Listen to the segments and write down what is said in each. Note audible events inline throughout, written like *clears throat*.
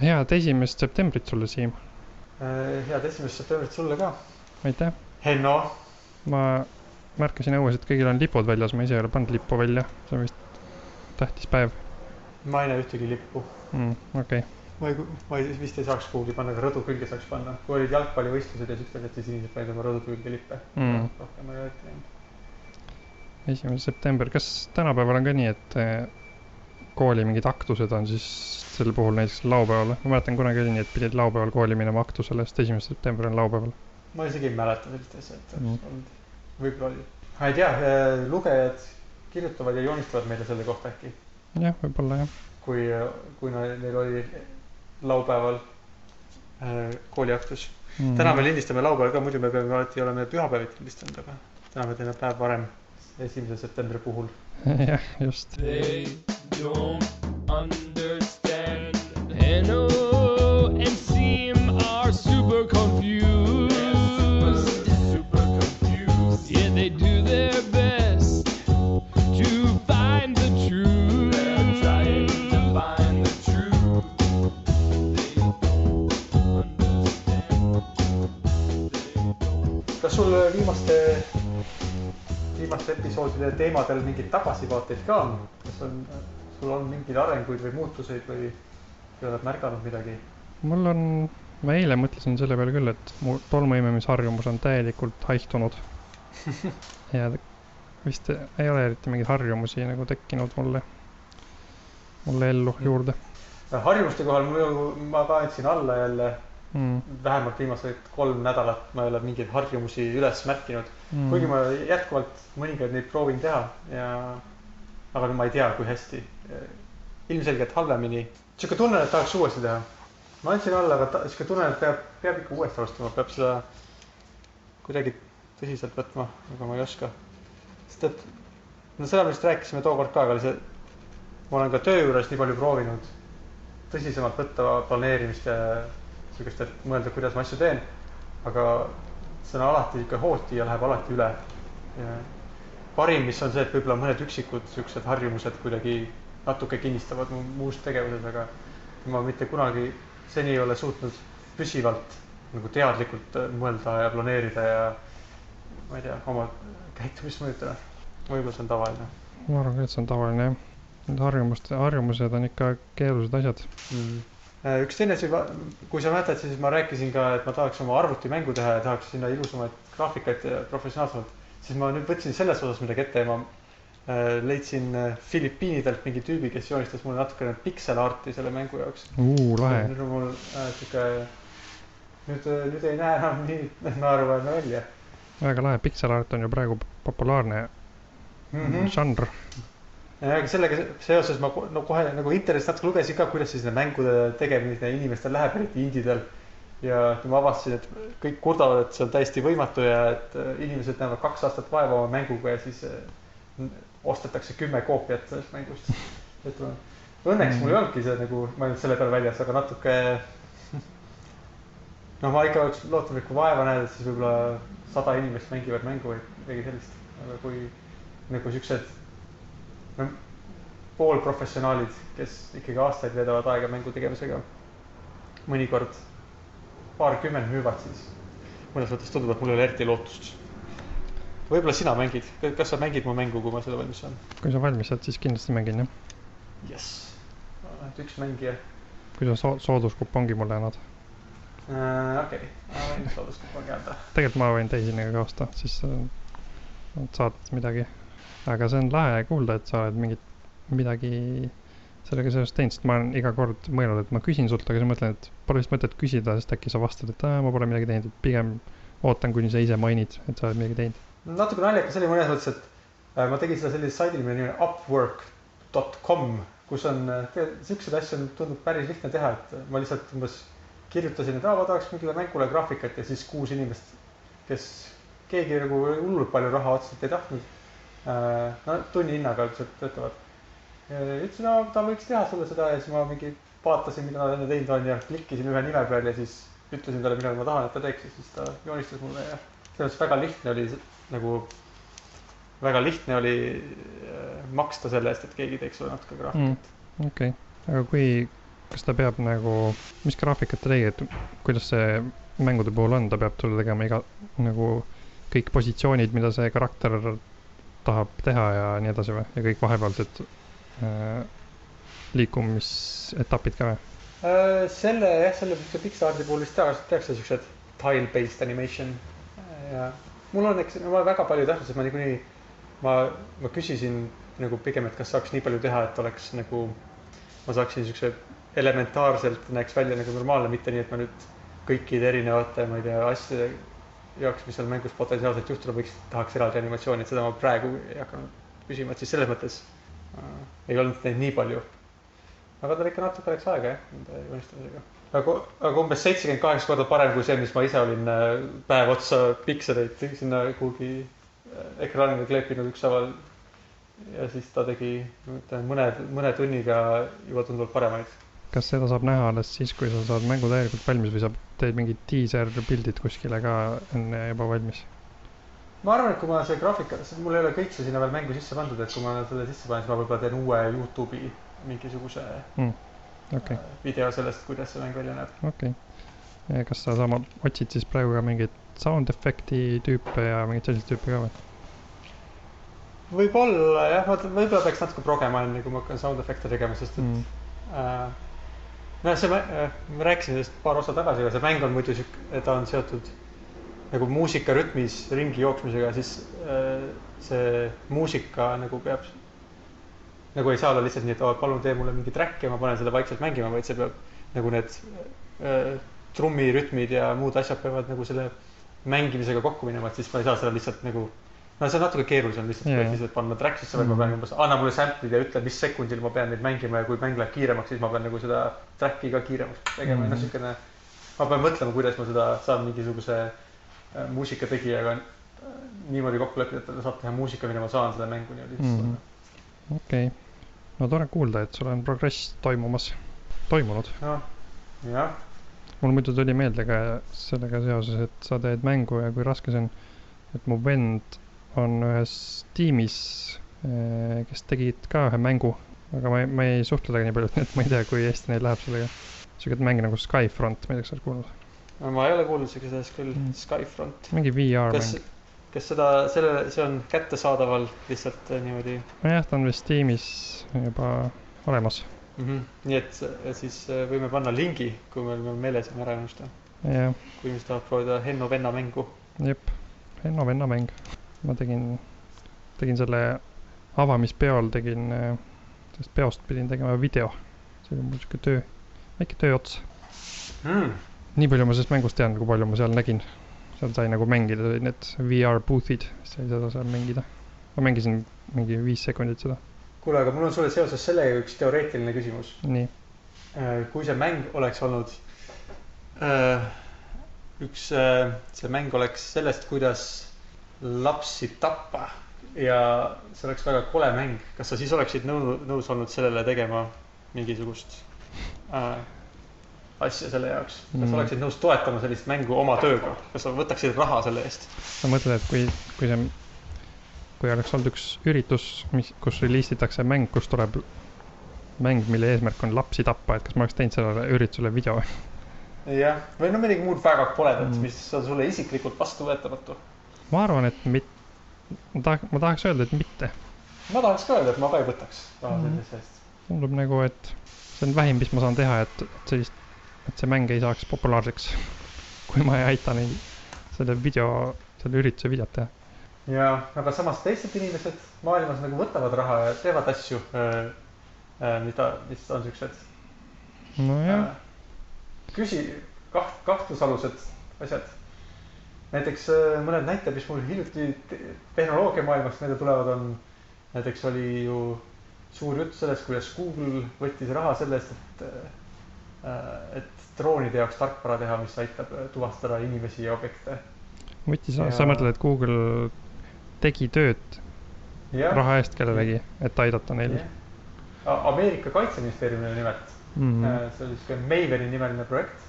head esimest septembrit sulle, Siim. head esimest septembrit sulle ka. aitäh. Henno. ma märkasin õues, et kõigil on lipud väljas, ma ise ei ole pannud lippu välja, see on vist tähtis päev ma ei näe ühtegi lippu mm,. okei okay.. ma ei, ma ei, vist ei saaks kuhugi panna, aga rõdu külge saaks panna. kui olid jalgpallivõistlused ja siuksed asjad, siis inimesed panid oma rõdu külge lippe mm.. rohkem ei ole ette näinud. esimene september, kas tänapäeval on ka nii, et eh, kooli mingid aktused on siis sel puhul näiteks laupäeval, ma mäletan kunagi oli nii, et pidid laupäeval kooli minema aktusele, sest esimene september on laupäeval. ma isegi ei mäleta sellist asja, et oleks mm. olnud, võib-olla oli. ma ei tea, eh, lugejad kirjutavad ja joonistavad meile selle kohta äkki jah, võib-olla jah. kui, kui neil oli laupäeval äh, kooliaktus mm.. täna me lindistame laupäeval ka, muidu me peame alati olema pühapäeviti lindistanud, aga täna me teeme päev varem, esimese septembri puhul. *laughs* jah, just. They don't understand N-O and Seem are super confused. Super confused. Yeah, they do their best to find the truth. They're trying to find the truth. They don't understand. They kas sul viimaste, viimaste episoodide teemadel mingeid tagasivaateid ka on? kas on, sul on mingeid arenguid või muutuseid või, oled märganud midagi? mul on, ma eile mõtlesin selle peale küll, et mu tolmuimemisharjumus on täielikult haihtunud *laughs* ja vist ei ole eriti mingeid harjumusi nagu tekkinud mulle, mulle ellu juurde. harjumuste kohal mul, ma ka andsin alla jälle mm. vähemalt viimased kolm nädalat ma ei ole mingeid harjumusi üles märkinud Mm. kuigi ma jätkuvalt mõningaid neid proovin teha ja, aga ma ei tea, kui hästi. ilmselgelt halvemini. sihuke tunne, et tahaks uuesti teha. ma andsin alla, aga sihuke tunne, et peab, peab ikka uuesti alustama, peab seda kuidagi tõsiselt võtma, aga ma ei oska. sest et, no seda me vist rääkisime tookord ka, aga see, ma olen ka töö juures nii palju proovinud tõsisemalt võtta planeerimist ja sihukest, et mõelda, kuidas ma asju teen. aga see on alati ikka hooti ja läheb alati üle. parim, mis on see, et võib-olla mõned üksikud siuksed harjumused kuidagi natuke kinnistavad mu muust tegevuses, aga ma mitte kunagi seni ei ole suutnud püsivalt nagu teadlikult mõelda ja planeerida ja ma ei tea, oma käitumist mõjutada. võib-olla see on tavaline ma arvan ka, et see on tavaline jah. Need harjumuste, harjumused on ikka keerulised asjad mm.. Üks teine asi, kui sa mäletad, siis ma rääkisin ka, et ma tahaks oma arvutimängu teha ja tahaks sinna ilusamaid graafikaid ja professionaalsemalt. siis ma nüüd võtsin selles osas midagi ette ja ma äh, leidsin äh, Filipiinidelt mingi tüübi, kes joonistas mulle natukene pixel art'i selle mängu jaoks. lahe. nüüd on mul äh, sihuke, nüüd, nüüd ei näe enam nii naeruväärne välja väga lahe, pixel art on ju praegu populaarne mm. -hmm. žanr. Aga sellega seoses ma no kohe nagu internetist natuke lugesin ka, kuidas siis nende mängude tegemine inimestel läheb, eriti indidel. ja ma avastasin, et kõik kurdavad, et see on täiesti võimatu ja et äh, inimesed näevad kaks aastat vaeva oma mänguga ja siis äh, ostetakse kümme koopiat sellest mängust. et ma, õnneks mul ei olnudki see nagu, ma olnud selle peale väljas, aga natuke. *laughs* noh, ma ikka oleks lootnud, et kui vaeva näed, siis võib-olla sada inimest mängivad mängu või midagi sellist, aga kui nagu siuksed no, poolprofessionaalid, kes ikkagi aastaid veedavad aega mängu tegemisega. mõnikord paarkümmend müüvad, siis mõnes mõttes tundub, et mul ei ole eriti lootust. võib-olla sina mängid, kas sa mängid mu mängu, kui ma seda valmis saan? kui sa valmis saad, siis kindlasti mängin jah. jess, ainult üks mängija kui sa so sooduskupongi mulle annad. äh,. okei okay., ma võin sooduskupongi anda. tegelikult ma võin teisini ka osta, siis äh, saad midagi. Aga see on lahe kuulda, et sa oled mingit, midagi sellega seoses teinud, sest ma olen iga kord mõelnud, et ma küsin sult, aga siis mõtlen, et pole vist mõtet küsida, sest äkki sa vastad, et aa, ma pole midagi teinud, et pigem ootan, kuni sa ise mainid, et sa oled midagi teinud. natuke naljakas oli mõnes mõttes, et äh, ma tegin seda sellisel saidil, mille nimi on upwork.com, kus on, siukseid asju on tundub päris lihtne teha, et ma lihtsalt umbes kirjutasin, et aa, ma tahaks mingile mängule graafikat ja siis kuus inimest, kes, keegi nagu hullult palju raha otseselt ei tahtnud. No tunni hinnaga üldiselt töötavad. ütlesin, no ta võiks teha sulle seda ja siis ma mingi vaatasin, mida nad enne teinud on ja klikkisin ühe nime peal ja siis ütlesin talle, mida ma tahan, et ta teeks ja siis ta joonistas mulle ja selles mõttes väga lihtne oli nagu, väga lihtne oli äh, maksta selle eest, et keegi teeks sulle natuke graafikat mm,. okei okay., aga kui kas ta peab nagu, mis graafikat ta tegi, et kuidas see mängude puhul on, ta peab sulle tegema iga nagu kõik positsioonid, mida see karakter tahab teha ja nii edasi või, ja kõik vahepealsed äh, liikumisetapid ka või? Äh, selle jah, selle Pixar'i puhul vist tavaliselt tehakse siuksed tile-based animation ja mul on, eks ma väga palju ei tahtnud, sest ma niikuinii, ma, ma küsisin nagu pigem, et kas saaks nii palju teha, et oleks nagu, ma saaksin siukse elementaarselt näeks välja nagu normaalne, mitte nii, et ma nüüd kõikide erinevate, ma ei tea, asjade jaoks, mis seal mängus potentsiaalselt juhtuda võiks, tahaks eraldi animatsiooni, et seda ma praegu ei hakanud küsima, et siis selles mõttes äh, ei olnud neid nii palju aga tal ikka natuke läks aega jah, nende joonistamisega. aga, aga umbes seitsekümmend kaheksa korda parem kui see, mis ma ise olin äh, päev otsa pikseleid sinna kuhugi äh, ekraanile kleepinud ükshaaval. ja siis ta tegi, mõne, mõne tunniga juba tunduvalt paremaid. Kas seda saab näha alles siis, kui sa saad mängu täielikult valmis või sa teed mingid diiser-pildid kuskile ka enne juba valmis? ma arvan, et kui ma see graafika, mul ei ole kõik see sinna veel mängu sisse pandud, et kui ma selle sisse panen, siis ma võib-olla teen uue Youtube'i mingisuguse okei okay., äh, video sellest, kuidas see mäng välja näeb. okei okay.. kas sa sama, otsid siis praegu ka mingeid sound efekti tüüpe ja mingeid selliseid tüüpe ka või? võib-olla jah, ma võib-olla peaks natuke progema enne, kui ma hakkan sound efekte tegema, sest et Mm. äh, noh, see, ma rääkisin sellest paar osa tagasi, aga see mäng on muidu sihuke, ta on seotud nagu muusika rütmis ringi jooksmisega, siis äh, see muusika nagu peab, nagu ei saa olla lihtsalt nii, et oo, palun tee mulle mingi track ja ma panen selle vaikselt mängima, vaid see peab nagu need äh, trummirütmid ja muud asjad peavad nagu selle mängimisega kokku minema, et siis ma ei saa seda lihtsalt nagu no see on natuke keerulisem lihtsalt yeah., lihtsalt panna track sisse, vaid ma pean umbes, anna mulle sample'id ja ütle, mis sekundil ma pean neid mängima ja kui mäng läheb kiiremaks, siis ma pean nagu seda track'i ka kiiremaks tegema ja noh, Mhm. siukene. ma pean mõtlema, kuidas ma seda saan mingisuguse äh, muusikategijaga äh, niimoodi kokku leppida, et ta saab teha muusika, mida ma saan selle mängu niimoodi panna. okei okay., no tore kuulda, et sul on progress toimumas, toimunud. noh, jah, mul muidu tuli meelde ka sellega seoses, et sa teed mängu ja kui raske see on, et mu vend on ühes tiimis, kes tegid ka ühe mängu, aga ma ei, ma ei suhtle temaga nii palju, *laughs* et ma ei tea, kui hästi neil läheb sellega. siuke mäng nagu Skyfront, ma ei tea, kas sa oled kuulnud, ma ei ole kuulnud siukesest küll Mhm. Skyfront. mingi VR kas seda, selle, see on kättesaadaval lihtsalt äh, niimoodi nojah, ta on vist tiimis juba olemas, mm? -hmm. nii et äh, siis äh, võime panna lingi, kui meil on meeles me ära ei unusta. jah, kui inimesed tahavad proovida Henno venna mängu. jep, Henno venna mäng. Ma tegin, tegin selle avamispeol tegin, sellest peost pidin tegema video. see oli mul siuke töö, väike tööots. Mm. nii palju ma sellest mängust tean, kui palju ma seal nägin. seal sai nagu mängida, olid need VR booth'id, sai seda seal mängida. ma mängisin mingi viis sekundit seda, kuule, aga mul on sulle seoses sellega üks teoreetiline küsimus. nii. kui see mäng oleks olnud äh, üks, see mäng oleks sellest, kuidas lapsi tappa ja see oleks väga kole mäng, kas sa siis oleksid nõu-, nõus olnud sellele tegema mingisugust äh, asja selle jaoks, kas Mm. oleksid nõus toetama sellist mängu oma tööga, kas sa võtaksid raha selle eest? sa mõtled, et kui, kui see, kui oleks olnud üks üritus, mis, kus reliisitakse mäng, kus tuleb mäng, mille eesmärk on lapsi tappa, et kas ma oleks teinud sellele üritusele video? jah, või no midagi muud väga koledat mm., mis on sulle isiklikult vastuvõetamatu. Ma arvan, et mit-, ma tahaks, ma tahaks öelda, et mitte. ma tahaks ka öelda, et ma ka ei võtaks raha Mhm. sellise eest. tundub nagu, et see on vähim, mis ma saan teha, et, et sellist, et see mäng ei saaks populaarseks. *laughs* kui ma ei aita neid selle video, selle ürituse videot teha. ja, aga samas teised inimesed maailmas nagu võtavad raha ja teevad asju, mida, mis on siuksed nojah, äh, küsi, kaht-, kahtlusalused asjad. Näiteks äh, mõned näited, mis mul hiljuti te- tehnoloogiamaailmast meelde tulevad, on näiteks oli ju suur jutt sellest, kuidas Google võttis raha selle eest, et äh, et droonide jaoks tarkvara teha, mis aitab äh, tuvastada inimesi ja objekte. võttis, Ja- sa mõtled, et Google tegi tööd raha eest kellelegi, et aidata neil Ameerika kaitseministeeriumile nimelt mm. -hmm. Äh, see oli siuke Maveni nimeline projekt.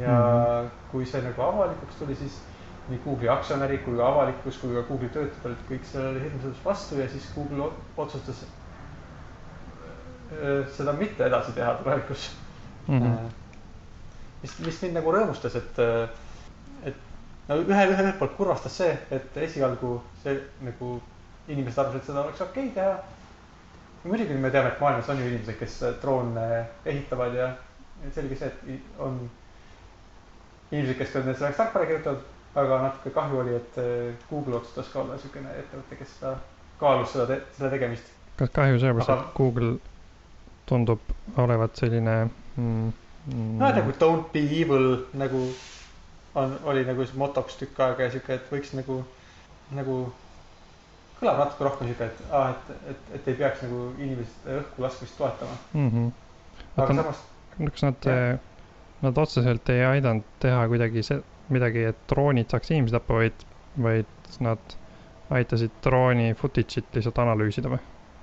Ja mm. -hmm. kui see nagu avalikuks tuli, siis nii Google'i aktsionärid kui ka avalikkus kui ka Google'i töötajad olid kõik sellele hirmsasti vastu ja siis Google otsustas öö, seda mitte edasi teha tulevikus mm. -hmm. mis, mis mind nagu rõõmustas, et, et no ühe, ühelt poolt kurvastas see, et esialgu see nagu inimesed arvasid, et seda oleks okei okay teha. muidugi me teame, et maailmas on ju inimesed, kes droone ehitavad ja selge see, et on inimesed, kes need selleks tarkvara kirjutavad, aga natuke kahju oli, et eh, Google otsustas ka olla niisugune ettevõte, kes seda kaalus seda te,, selle tegemist. kas kahju seepärast, Aga- et Google tundub olevat selline mm, mm, noh, nagu don't be evil nagu on, oli nagu motoks tükk aega ja sihuke, et võiks nagu, nagu kõlab natuke rohkem sihuke, et aa, et, et, et ei peaks nagu inimeste õhku laskmist toetama. mm. -hmm. aga samas, kas nad Jah., nad otseselt ei aidanud teha kuidagi see, midagi, et droonid saaks inimesi tappa, vaid, vaid nad aitasid drooni footage'it lihtsalt analüüsida või?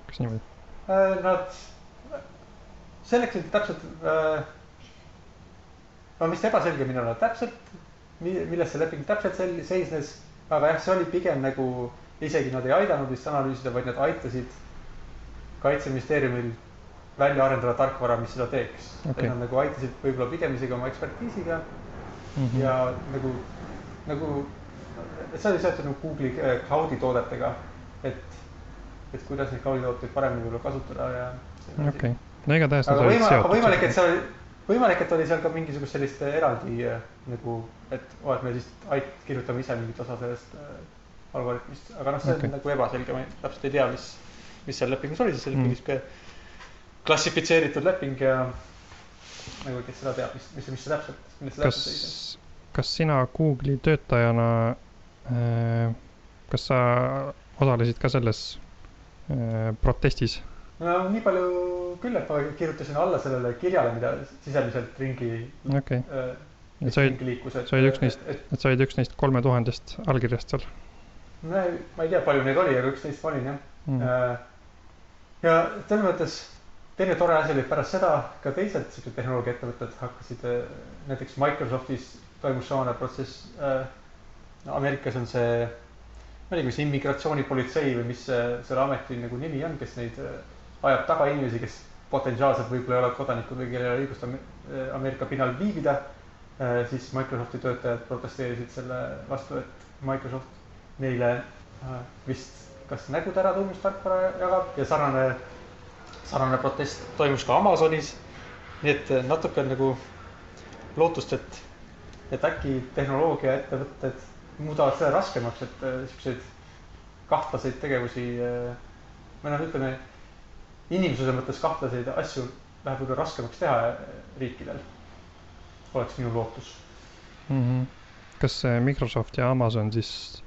kas niimoodi? äh, nad, selleks, et täpselt äh,, no mis ebaselge minul on täpselt, milles see leping täpselt sel-, seisnes, aga jah, see oli pigem nagu isegi nad ei aidanud vist analüüsida, vaid nad aitasid kaitseministeeriumil välja arendada tarkvara, mis seda teeks okay.. Nad nagu aitasid võib-olla pigem isegi oma ekspertiisiga Mm -hmm. ja nagu, nagu, see oli seotud nagu Google'i äh, cloud'i toodetega, et, et kuidas neid cloud'i tooteid paremini võib-olla kasutada ja. okei, no igatahes nad olid seotud. võimalik, et see oli, võimalik, et oli seal ka mingisugust sellist eraldi äh, nagu, et oo, et me siis ait-, kirjutame ise mingit osa sellest äh, algoritmist, aga noh, see on Okei. nagu ebaselge, ma ei- täpselt ei tea, mis, mis seal lepingus oli, sest see oli Mm. ikkagi sihuke klassifitseeritud leping ja nagu kes seda teab, mis, mis, mis see täpselt, milles see täpselt seisneb. kas, sina Google'i töötajana, kas sa osalesid ka selles äh, protestis? no nii palju küll, et ma kirjutasin alla sellele kirjale, mida sisemiselt ringi okei, äh, et sa olid, sa olid üks neist- et sa olid üks neist kolme tuhandest allkirjast seal no ma ei tea, palju neid oli, aga üks neist ma olin jah mm.? mm.. ja selles mõttes teine tore asi oli, et pärast seda ka teised siuksed tehnoloogiaettevõtted hakkasid, näiteks Microsoftis toimus samane protsess äh,. Ameerikas on see, ma ei tea, kas immigratsioonipolitsei või mis selle ameti nagu nimi on, kes neid äh, ajab taga inimesi, kes potentsiaalselt võib-olla ei ole kodanikud või kellel ei ole õigust Ame- Ameerika pinnal viibida. siis Microsofti töötajad protesteerisid selle vastu, et Microsoft neile äh, vist kas nägude äratundmistarkvara jagab ja sarnane, sarnane protest toimus ka Amazonis. nii et äh, natuke on nagu lootust, et, et äkki tehnoloogiaettevõtted muudavad selle raskemaks, et äh, siukseid kahtlaseid tegevusi äh, või noh, ütleme inimsuse mõttes kahtlaseid asju läheb võib-olla raskemaks teha riikidel. oleks minu lootus Mm -hmm. kas Microsoft ja Amazon siis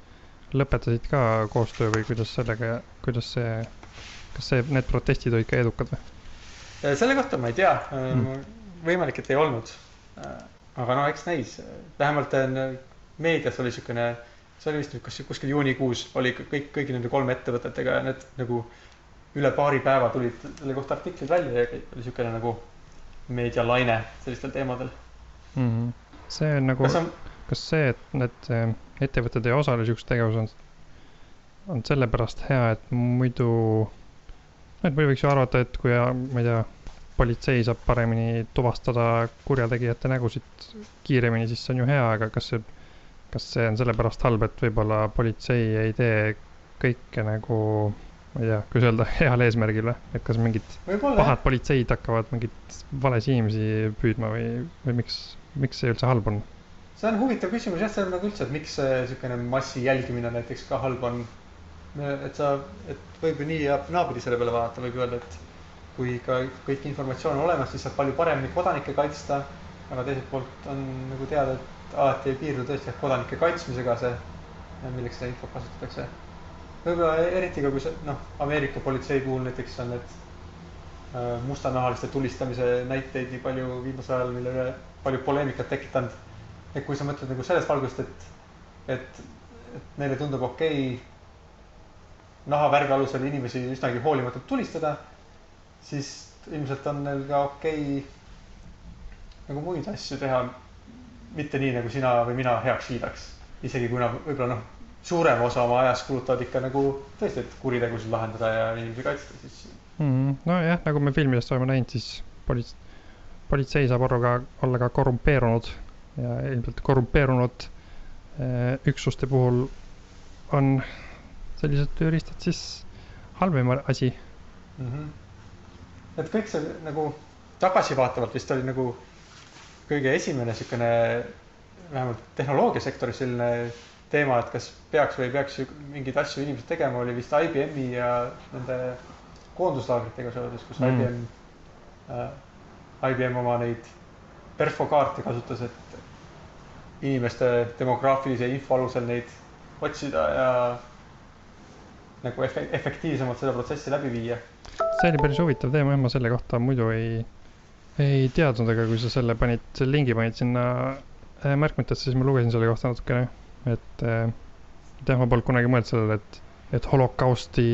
lõpetasid ka koostöö või kuidas sellega, kuidas see, kas see, need protestid olid ka edukad või? Äh, selle kohta ma ei tea Mm., võimalik, et ei olnud. aga no eks näis, vähemalt meedias oli siukene, see oli vist nüüd kas kuskil juunikuus oli kõik, kõigi nende kolme ettevõtetega ja need nagu üle paari päeva tulid selle kohta artiklid välja ja oli siukene nagu meedialaine sellistel teemadel. mm. -hmm. see on nagu kas, on, kas see, et need ettevõtted ei osale siukses tegevuses on, on sellepärast hea, et muidu, et muidu võiks ju arvata, et kui, ma ei tea, politsei saab paremini tuvastada kurjategijate nägusid kiiremini, siis see on ju hea, aga kas see, kas see on sellepärast halb, et võib-olla politsei ei tee kõike nagu, ma ei tea, kuidas öelda, *laughs* heal eesmärgil või, et kas mingid võib-olla jah pahad, politseid hakkavad mingeid valesid inimesi püüdma või, või miks, miks see üldse halb on? see on huvitav küsimus jah, see on nagu üldse, et miks siukene massi jälgimine näiteks ka halb on. Et sa, et võib ju nii ja naapidi selle peale vaadata, võib öelda, et kui ikka kõik informatsioon on olemas, siis saab palju paremini kodanikke kaitsta. aga teiselt poolt on nagu teada, et alati ei piirdu tõesti kodanike kaitsmisega see, milleks seda infot kasutatakse. võib-olla eriti ka, kui see noh, Ameerika politsei puhul näiteks on need äh, mustanahaliste tulistamise näiteid nii palju viimasel ajal, mille üle palju poleemikat tekitanud et kui sa mõtled nagu sellest valgust, et, et, et neile tundub okei okay, nahavärvi alusel inimesi üsnagi hoolimatult tulistada, siis ilmselt on neil ka okei okay, nagu muid asju teha. mitte nii, nagu sina või mina heaks kiidaks, isegi kui nad võib-olla noh, suurema osa oma ajast kulutavad ikka nagu tõesti, et kuritegusid lahendada ja inimesi kaitsta, siis mm,. nojah, nagu me filmidest oleme näinud, siis polits-, politsei saab olla ka, olla ka korrumpeerunud ja ilmselt korrumpeerunud eh, üksuste puhul on sellised tööriistad siis halvem asi. mm. -hmm. et kõik see nagu tagasivaatavalt vist oli nagu kõige esimene siukene vähemalt tehnoloogiasektoris selline teema, et kas peaks või ei peaks mingeid asju inimesed tegema, oli vist IBM-i ja nende koonduslaagritega seoses, kus mm. IBM äh,, IBM oma neid perfokaarte kasutas, et inimeste demograafilise info alusel neid otsida ja nagu efe-, efektiivsemalt seda protsessi läbi viia see oli päris huvitav teema jah, ma selle kohta muidu ei, ei teadnud, aga kui sa selle panid, selle lingi panid sinna äh, märkmetesse, siis ma lugesin selle kohta natukene, et äh, jah, ma polnud kunagi mõelnud sellele, et, et holokausti,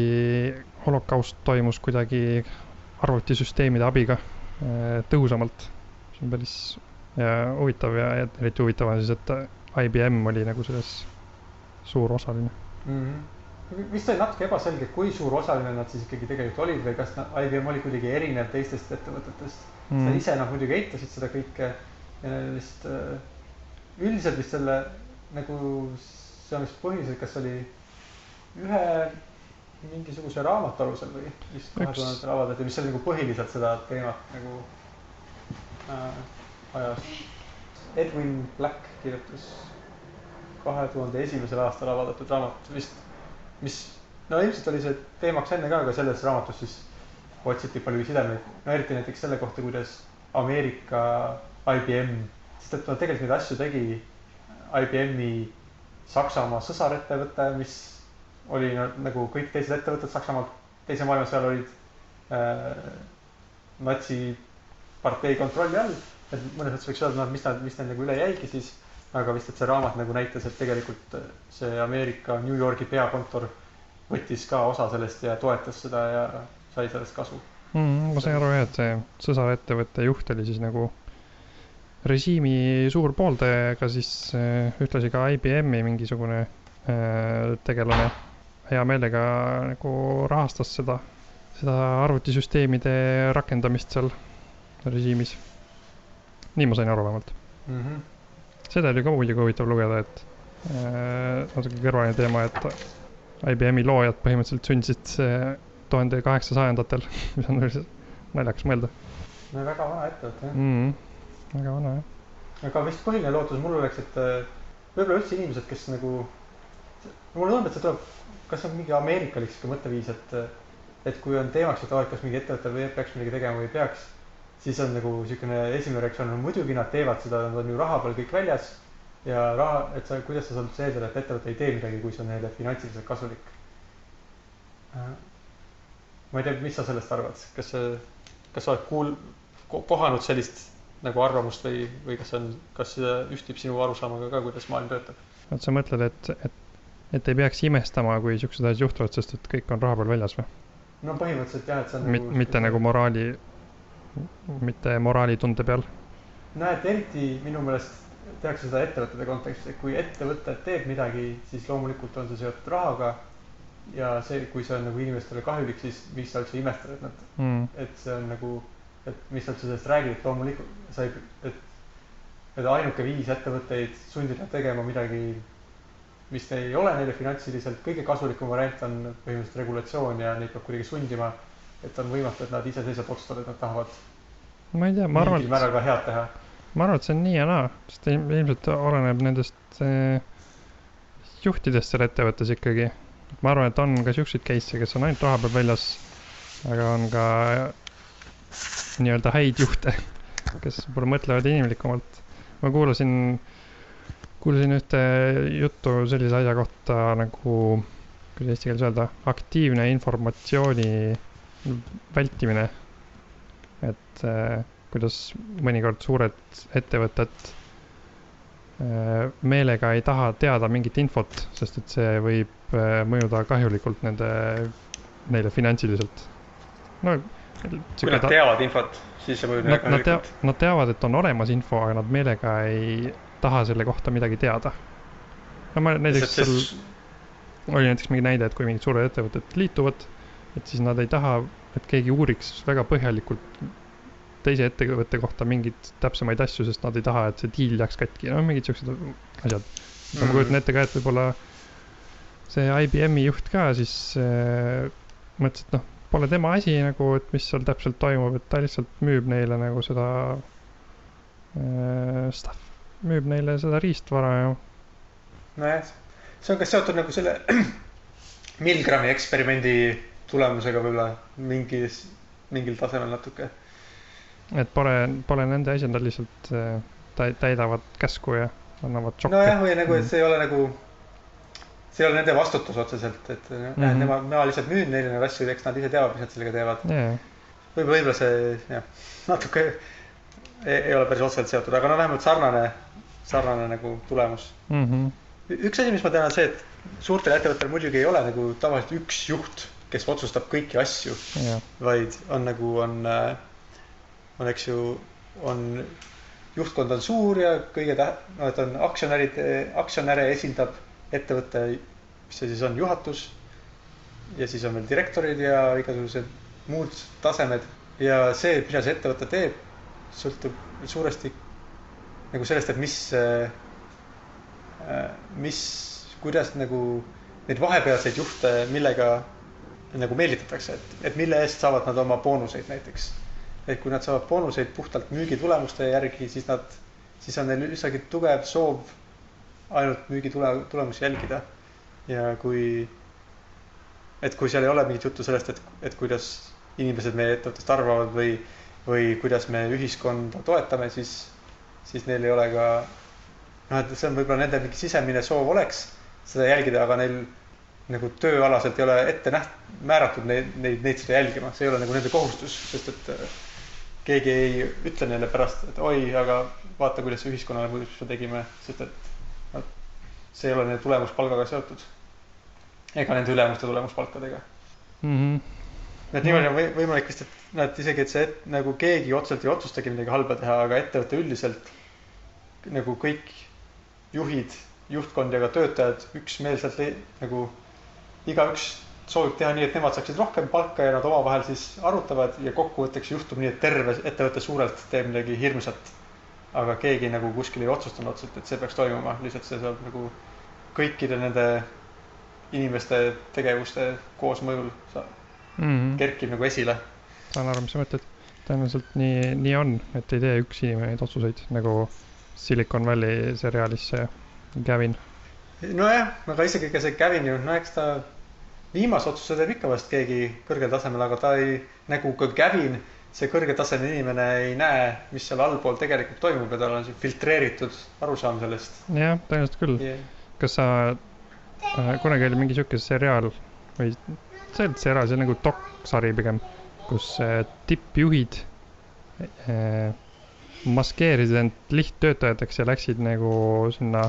holokaust toimus kuidagi arvutisüsteemide abiga äh, tõhusamalt. see on päris ja, huvitav ja, ja eriti huvitav on siis, et IBM oli nagu selles suur osaline. mm. -hmm. Vist oli natuke ebaselge, kui suur osaline nad siis ikkagi tegelikult olid või kas nad, IBM oli kuidagi erinev teistest ettevõtetest mm.. Nad ise noh, muidugi eitasid seda kõike ja vist äh, üldiselt vist selle nagu see on vist põhiliselt, kas oli ühe mingisuguse raamatu alusel või vist kahe tuhandetel avaldati, mis oli nagu põhiliselt seda teemat nagu äh, ajas. Edwin Black kirjutas kahe tuhande esimesel aastal avaldatud raamat vist, mis no ilmselt oli see teemaks enne ka, aga selles raamatus siis otsiti palju sidemeid, no eriti näiteks selle kohta, kuidas Ameerika IBM, sest et no tegelikult neid asju tegi IBM-i Saksamaa sõsarettevõte, mis oli no, nagu kõik teised ettevõtted Saksamaal teise maailmasõjal olid äh, natsipartei kontrolli all. et mõnes mõttes võiks öelda, noh, mis nad, mis neil nagu üle jäigi siis. Aga vist, et see raamat nagu näitas, et tegelikult see Ameerika New Yorgi peakontor võttis ka osa sellest ja toetas seda ja sai sellest kasu. mm,. ma sain aru jah, et see sõsarettevõtte juht oli siis nagu režiimi suur pooldaja, aga siis äh, ühtlasi ka IBM-i mingisugune äh, tegelane hea meelega nagu rahastas seda, seda arvutisüsteemide rakendamist seal režiimis. nii ma sain aru vähemalt. mm. -hmm. Seda oli ka muidugi huvitav lugeda, et äh, natuke kõrvaline teema, et IBM-i loojad põhimõtteliselt sündisid tuhande kaheksasajandatel, *laughs* mis on naljakas mõelda no väga vana ettevõte jah. mm,. väga vana jah. aga vist põhiline lootus mul oleks, et äh, võib-olla üldse inimesed, kes nagu, mulle tundub, et see tuleb, kas see on mingi ameerikalik sihuke mõtteviis, et, et kui on teemaks, et kas mingi ettevõte või peaks midagi tegema või ei peaks, siis on nagu niisugune esimene reaktsioon on muidugi nad teevad seda, nad on ju raha peal kõik väljas ja raha, et sa, kuidas sa saad eeldada, et ettevõte ei tee midagi, kui see on neile finantsiliselt kasulik. ma ei tea, mis sa sellest arvad, kas see, kas sa oled kuul-, kohanud sellist nagu arvamust või, või kas see on, kas see ühtib sinu arusaamaga ka, kuidas maailm töötab? et sa mõtled, et, et, et ei peaks imestama, kui siuksed asjad juhtuvad, sest et kõik on raha peal väljas või? no põhimõtteliselt jah, et see on Mit, mitte nagu moraali, mitte moraalitunde peal. no et eriti minu meelest tehakse seda ettevõtete kontekstis, et kui ettevõte teeb midagi, siis loomulikult on see seotud rahaga. ja see, kui see on nagu inimestele kahjulik, siis miks sa üldse imestad, et nad, Mm. et see on nagu, et mis sa üldse sellest räägid, et loomulikult sa ei, et, et ainuke viis ettevõtteid sundida tegema midagi, mis ei ole neile finantsiliselt kõige kasulikum variant on põhimõtteliselt regulatsioon ja neid peab kuidagi sundima. Et on võimatu, et nad iseseisvalt otsustavad, et nad tahavad ma ei tea, ma arvan, mingil määral ka head teha. ma arvan, et see on nii ja naa, sest ilm- ilmselt oleneb nendest äh, juhtidest seal ettevõttes ikkagi. ma arvan, et on ka siukseid case'e, kes on ainult raha peal väljas, aga on ka nii-öelda häid juhte, kes võib-olla mõtlevad inimlikumalt. ma kuulasin, kuulasin ühte juttu sellise asja kohta nagu, kuidas eesti keeles öelda, aktiivne informatsiooni vältimine. et äh, kuidas mõnikord suured ettevõtted äh, meelega ei taha teada mingit infot, sest et see võib äh, mõjuda kahjulikult nende, neile finantsiliselt. no. kui nad teavad infot, siis see mõjub Nad, nad tea-, nad teavad, et on olemas info, aga nad meelega ei taha selle kohta midagi teada. no ma näiteks seal oli näiteks mingi näide, et kui mingid suured ettevõtted liituvad, et siis nad ei taha et keegi uuriks väga põhjalikult teise ettevõtte kohta mingeid täpsemaid asju, sest nad ei taha, et see diil jääks katki, no mingid siuksed asjad. no ma kujutan ette ka, et võib-olla see IBM-i juht ka siis äh, mõtles, et noh, pole tema asi nagu, et mis seal täpselt toimub, et ta lihtsalt müüb neile nagu seda äh, stuff, müüb neile seda riistvara ja nojah, see on ka seotud nagu selle *clears throat* Milgrami eksperimendi tulemusega võib-olla mingis, mingil tasemel natuke. et pole, pole nende asi, nad lihtsalt äh, täi- täidavad käsku ja annavad šokke nojah, või nagu, et Mm. see ei ole nagu, see ei ole nende vastutus otseselt, et mm Mhm. -hmm. nemad, ma lihtsalt müün neile neid asju, eks nad ise teavad, mis nad sellega teevad. jaa, võib-olla, võib-olla see jah, natuke ei, ei ole päris otseselt seotud, aga no vähemalt sarnane, sarnane nagu tulemus. mhmh, üks asi, mis ma tean, on see, et suurtel ettevõtetel muidugi ei ole nagu tavaliselt üks juht, kes otsustab kõiki asju, vaid on nagu on, on, eks ju, on, juhtkond on suur ja kõige tä-, no et on aktsionärid, aktsionäre esindab ettevõtte, mis see siis on, juhatus. ja siis on veel direktorid ja igasugused muud tasemed ja see, mida see ettevõte teeb, sõltub suuresti nagu sellest, et mis, mis, kuidas nagu neid vahepealseid juhte, millega nagu meelitatakse, et, et mille eest saavad nad oma boonuseid näiteks. et kui nad saavad boonuseid puhtalt müügitulemuste järgi, siis nad, siis on neil üsnagi tugev soov ainult müügitule, tulemusi jälgida. ja kui, et kui seal ei ole mingit juttu sellest, et, et kuidas inimesed meie ettevõttest arvavad või, või kuidas me ühiskonda toetame, siis, siis neil ei ole ka noh, et see on võib-olla nende mingi sisemine soov oleks seda jälgida, aga neil nagu tööalaselt ei ole ette näht-, määratud neid, neid, neid seda jälgima, see ei ole nagu nende kohustus, sest et äh, keegi ei ütle neile pärast, et oi, aga vaata, kuidas see ühiskonnale mõjus, mis me tegime, sest et noh, see ei ole nende tulemuspalgaga seotud. ega nende ülemuste tulemuspalkadega. mhmh, et niimoodi on või- võimalik vist, et nad isegi, et see et, nagu keegi otseselt ei otsustagi midagi halba teha, aga ettevõte üldiselt nagu kõik juhid, juhtkond ja ka töötajad üksmeelselt nagu igaüks soovib teha nii, et nemad saaksid rohkem palka ja nad omavahel siis arutavad ja kokkuvõtteks juhtub nii, et terve ettevõte suurelt teeb midagi hirmsat. aga keegi nagu kuskil ei otsustanud otseselt, et see peaks toimuma, lihtsalt see saab nagu kõikide nende inimeste tegevuste koosmõjul sa- mhmh, kerkib nagu esile. saan aru, mis sa mõtled. tõenäoliselt nii, nii on, et ei tee üks inimene neid otsuseid nagu Silicon Valley seriaalis see Gavin. nojah, aga isegi ka see Gavin ju, no eks ta viimase otsuse teeb ikka vast keegi kõrgel tasemel, aga ta ei, nagu ka Gavin, see kõrgetasemeline inimene ei näe, mis seal allpool tegelikult toimub ja tal on see filtreeritud arusaam sellest jah, tõenäoliselt küll. yeah.. kas sa äh,, kunagi oli mingi sihuke seriaal või see ei olnud seriaal, see oli nagu dokksari pigem, kus äh, tippjuhid äh, maskeerisid end lihttöötajateks ja läksid nagu sinna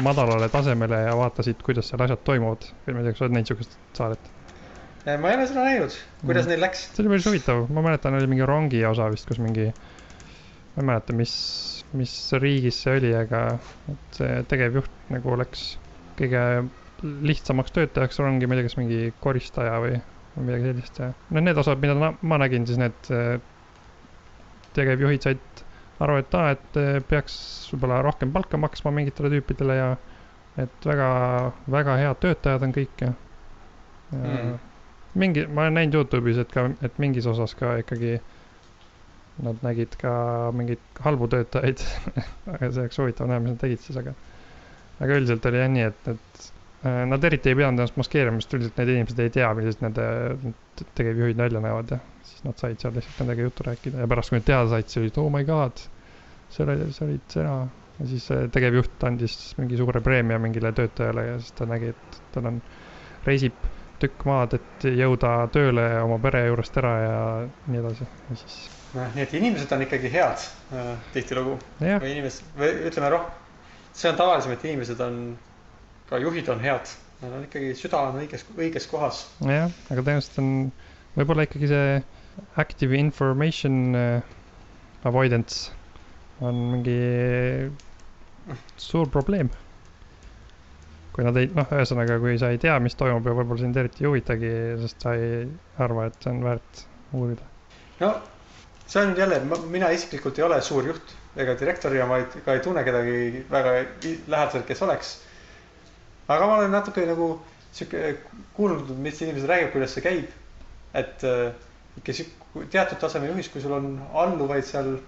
madalale tasemele ja vaatasid, kuidas seal asjad toimuvad. või ma ei tea, kas sa oled näinud sihukest saadet? ma ei ole seda näinud, kuidas Mm. neil läks. see oli päris huvitav, ma mäletan, oli mingi rongi osa vist, kus mingi, ma ei mäleta, mis, mis riigis see oli, aga et see tegevjuht nagu läks kõige lihtsamaks töötajaks rongi, ma ei tea, kas mingi koristaja või või midagi sellist ja no need osad, mida ma nägin, siis need äh, tegevjuhid said aru, et aa, et äh, peaks võib-olla rohkem palka maksma mingitele tüüpidele ja et väga, väga head töötajad on kõik ja, ja Mm. mingi, ma olen näinud Youtube'is, et ka, et mingis osas ka ikkagi nad nägid ka mingeid halbu töötajaid *laughs* aga see oleks huvitav näha, mis nad tegid siis, aga aga üldiselt oli jah nii, et, et nad eriti ei pidanud ennast maskeerima, sest üldiselt need inimesed ei tea, millised nende tegevjuhid välja näevad ja siis nad said seal lihtsalt nendega juttu rääkida. Ja pärast, kui nad teada said, siis olid oh my god, see oli, sa olid sina ja siis see tegevjuht andis mingi suure preemia mingile töötajale ja siis ta nägi, et tal on, reisib tükk maad, et jõuda tööle oma pere juurest ära ja nii edasi. Ja siis noh, nii et inimesed on ikkagi head äh, tihtilugu. Jah, või inimesed või ütleme roh-, see on tavalisem, et inimesed on, ka juhid on head. Nad on ikkagi, süda on õiges, õiges kohas. jah, aga tõenäoliselt on võib-olla ikkagi see active information äh, avoidance on mingi suur probleem. kui nad ei, noh, ühesõnaga, kui sa ei tea, mis toimub ja võib-olla sind eriti ei huvitagi, sest sa ei arva, et see on väärt, uurida. no see on jälle, mina isiklikult ei ole suur juht ega direktor ja ma ei, ka ei tunne kedagi väga lähedaselt, kes oleks. Aga ma olen natuke nagu sihuke kuulnud, mis inimesed räägivad, kuidas see käib. et äh, ikka sihuke teatud taseme juhis, kui sul on alluvaid seal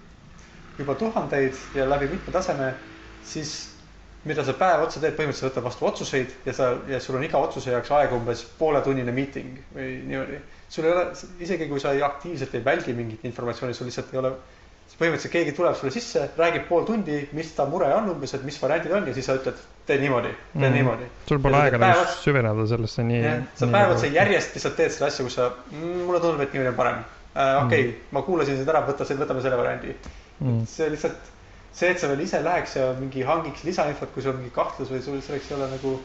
juba tuhandeid ja läbi mitme taseme, siis mida sa päev otsa teed, põhimõtteliselt võtad vastu otsuseid ja sa ja sul on iga otsuse jaoks aega umbes pooletunnine meeting või niimoodi. sul ei ole, isegi kui sa ei aktiivselt ei väldi mingit informatsiooni, sul lihtsalt ei ole. Siis põhimõtteliselt keegi tuleb sulle sisse, räägib pool tundi, mis ta mure on umbes, et mis variandid on ja siis sa ütled, tee niimoodi, tee mm. niimoodi. sul pole aega nagu süveneda sellesse nii. sa päev otsa järjest lihtsalt teed seda asja, kus sa mm,, mulle tundub, et niimoodi on parem äh,. okei okay,, ma kuulasin sind ära, võta võtame selle variandi mm.. see lihtsalt, see, et sa veel ise läheks ja mingi hangiks lisainfot, kui sul on mingi kahtlus või sul selleks ei ole nagu.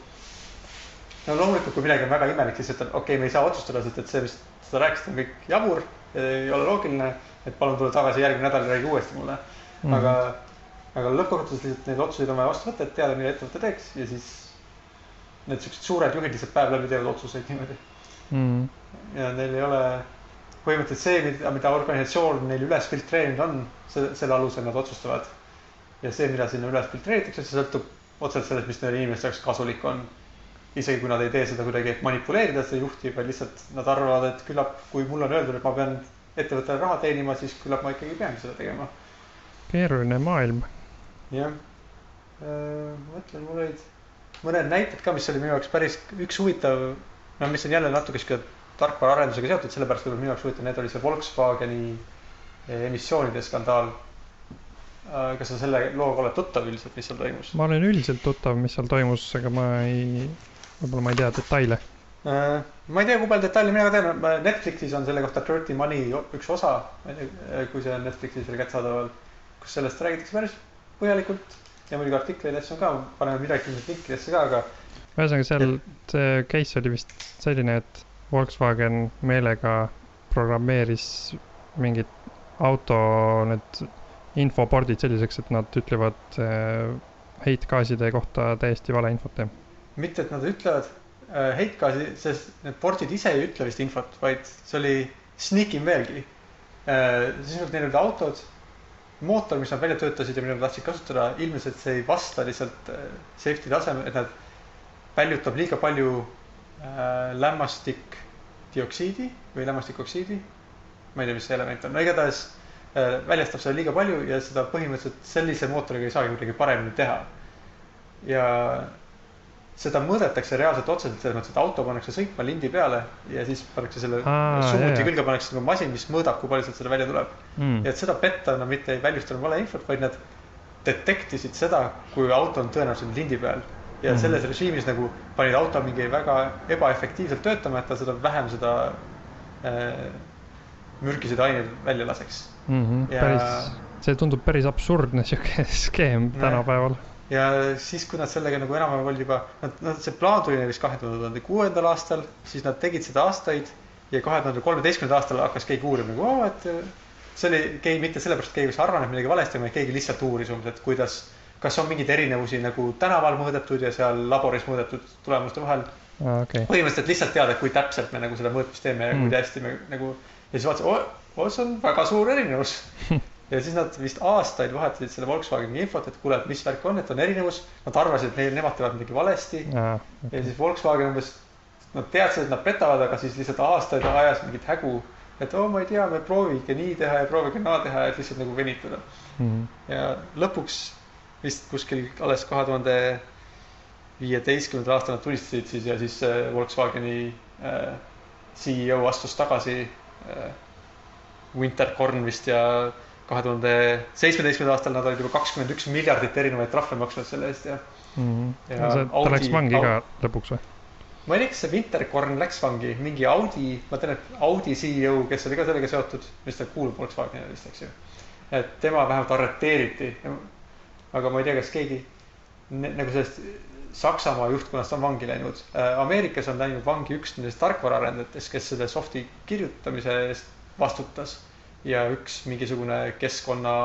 no loomulikult, kui midagi on väga imelik, siis ütled, okei okay,, me ei saa otsustada, sest et see, mis sa rääkisid, on kõik jabur, ei ole loogiline. Et palun tule tagasi järgmine nädal ja räägi uuesti mulle mm.. aga, aga lõppkokkuvõttes lihtsalt neid otsuseid on vaja vastu võtta, et teada, mida ettevõte teeks ja siis. Need siuksed suured juhid lihtsalt päev läbi teevad otsuseid niimoodi Mm. ja neil ei ole põhimõtteliselt see, mida, mida organisatsioon neil üles filtreerinud on, selle, alusel nad otsustavad. ja see, mida sinna üles filtreeritakse, see sõltub otseselt sellest, mis nende inimeste jaoks kasulik on. isegi kui nad ei tee seda kuidagi, et manipuleerida seda juhti, vaid lihtsalt nad arvavad, et küllap, kui mulle on öeldud, et ma pean ettevõttele raha teenima, siis küllap ma ikkagi peangi seda tegema. keeruline maailm. jah. mõtlen, mul olid mõned näited ka, mis oli minu jaoks päris üks huvitav, no mis on jälle natuke sihuke tarkvaraarendusega seotud, sellepärast võib-olla minu jaoks huvitav, need oli see Volkswageni eh, emissioonide skandaal. kas sa selle looga oled tuttav üldiselt, mis seal toimus? ma olen üldiselt tuttav, mis seal toimus, aga ma ei, võib-olla ma ei tea detaile. Äh, ma ei tea, kui palju detaile mina ka tean, Netflixis on selle kohta Dirty Money üks osa, tea, kui see on Netflixis veel kättesaadaval, kus sellest räägitakse päris põhjalikult ja muidugi artikleid asju on ka, paneme midagi linkidesse ka, aga ühesõnaga seal see case oli vist selline, et Volkswagen meelega programmeeris mingid auto need infopordid selliseks, et nad ütlevad äh, heitgaaside kohta täiesti valeinfot, jah. mitte, et nad ütlevad äh, heitgaasi, sest need pordid ise ei ütle vist infot, vaid see oli sneakim veelgi äh,. sisuliselt neil olid autod, mootor, mis nad välja töötasid ja mida nad tahtsid kasutada, ilmselt see ei vasta lihtsalt äh, safety tasemele, et nad väljutab liiga palju äh, lämmastikdioksiidi või lämmastikoksiidi. ma ei tea, mis see element on, no igatahes äh, väljastab seda liiga palju ja seda põhimõtteliselt sellise mootoriga ei saagi kuidagi paremini teha. ja seda mõõdetakse reaalselt otseselt selles mõttes, et auto pannakse sõitma lindi peale ja siis pannakse selle Aa, summuti külge pannakse nagu masin, mis mõõdab, kui palju sealt seda välja tuleb. Mm. ja et seda petta nad mitte ei väljustanud valeinfot, vaid nad detektisid seda, kui auto on tõenäoliselt lindi peal. ja Mhm. selles režiimis nagu panid auto mingi väga ebaefektiivselt töötama, et ta seda vähem seda äh, mürgiseid aineid välja laseks. Mm -hmm. Ja- päris, see tundub päris absurdne sihuke *laughs* skeem tänapäeval. Ja siis, kui nad sellega nagu enam-vähem olid juba, nad, nad, see plaan tuli kahe tuhande kuuendal aastal, siis nad tegid seda aastaid ja kahe tuhande kolmeteistkümnendal aastal hakkas keegi uurima nagu oo, et äh, see oli, keegi mitte sellepärast, et keegi oleks arvanud, midagi valesti vaid keegi lihtsalt uuris umbes, et kuidas, kas on mingeid erinevusi nagu tänaval mõõdetud ja seal laboris mõõdetud tulemuste vahel. okei, põhimõtteliselt lihtsalt teada, kui täpselt me nagu seda mõõtmist teeme ja Mm. kui hästi me nagu ja siis vaatasin, oo, see on väga suur erinevus. *laughs* ja siis nad vist aastaid vahetasid selle Volkswageni infot, et kuule, et mis värk on, et on erinevus. Nad arvasid, et neil, nemad teevad midagi valesti ja siis Volkswagen umbes, nad teadsid, et nad petavad, aga siis lihtsalt aastaid ajas mingit hägu. et oo, ma ei tea, me proovige nii teha ja proovige naa teha, et lihtsalt nagu venitada. Mhm. ja lõpuks vist kuskil alles kahe tuhande viieteistkümnendal aastal nad tulistasid siis ja siis äh, Volkswageni äh, CEO astus tagasi äh,. Winterkorn vist ja kahe tuhande seitsmeteistkümnendal aastal nad olid juba kakskümmend üks miljardit erinevaid trahve maksnud selle eest ja Mhm. Ja see, ta Audi- läks vangi ka lõpuks või? ma ei tea, kas see Winterkorn läks vangi, mingi Audi, ma tean, et Audi CEO, kes oli ka sellega seotud, mis ta kuulub Volkswagenile vist, eks ju. et tema vähemalt arreteeriti. aga ma ei tea, kas keegi nagu sellest Saksamaa juhtkonnast on vangi läinud. Ameerikas on läinud vangi üks nendest tarkvaraarendajatest, kes selle soft'i kirjutamise eest vastutas ja üks mingisugune keskkonna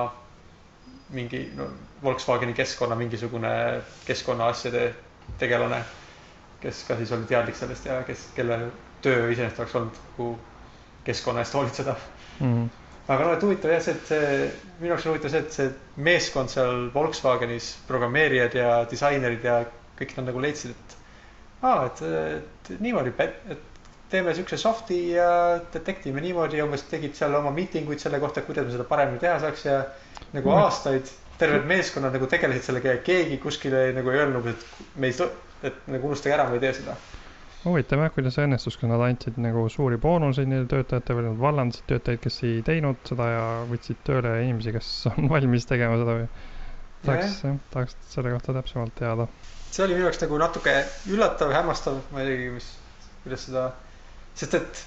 mingi no, Volkswageni keskkonna mingisugune keskkonnaasjade tegelane kes ka siis oli teadlik sellest ja kes, kelle töö iseenesest oleks olnud nagu keskkonna eest hoolitseda. mm.. aga no et huvitav jah, see, et see, minu jaoks on huvitav see, et see meeskond seal Volkswagenis, programmeerijad ja disainerid ja kõik nad nagu leidsid, et aa, et, et niimoodi, et teeme siukse soft'i ja detekti me niimoodi ja umbes tegid seal oma miitinguid selle kohta, kuidas me seda paremini teha saaks ja nagu Mm. aastaid terved meeskonnad nagu tegelesid sellega ja keegi kuskile nagu ei öelnud, et me ei, et nagu unustage ära, me ei tee seda. huvitav jah, kuidas see õnnestus, kas nad andsid nagu suuri boonuseid neile töötajatele või nad vallandasid töötajaid, kes ei teinud seda ja võtsid tööle inimesi, kes on *laughs* valmis tegema seda või? tahaks tahaks selle kohta täpsemalt teada. see oli minu jaoks nagu natuke üllatav, hämmastav, ma ei teagi, mis, kuidas seda, sest et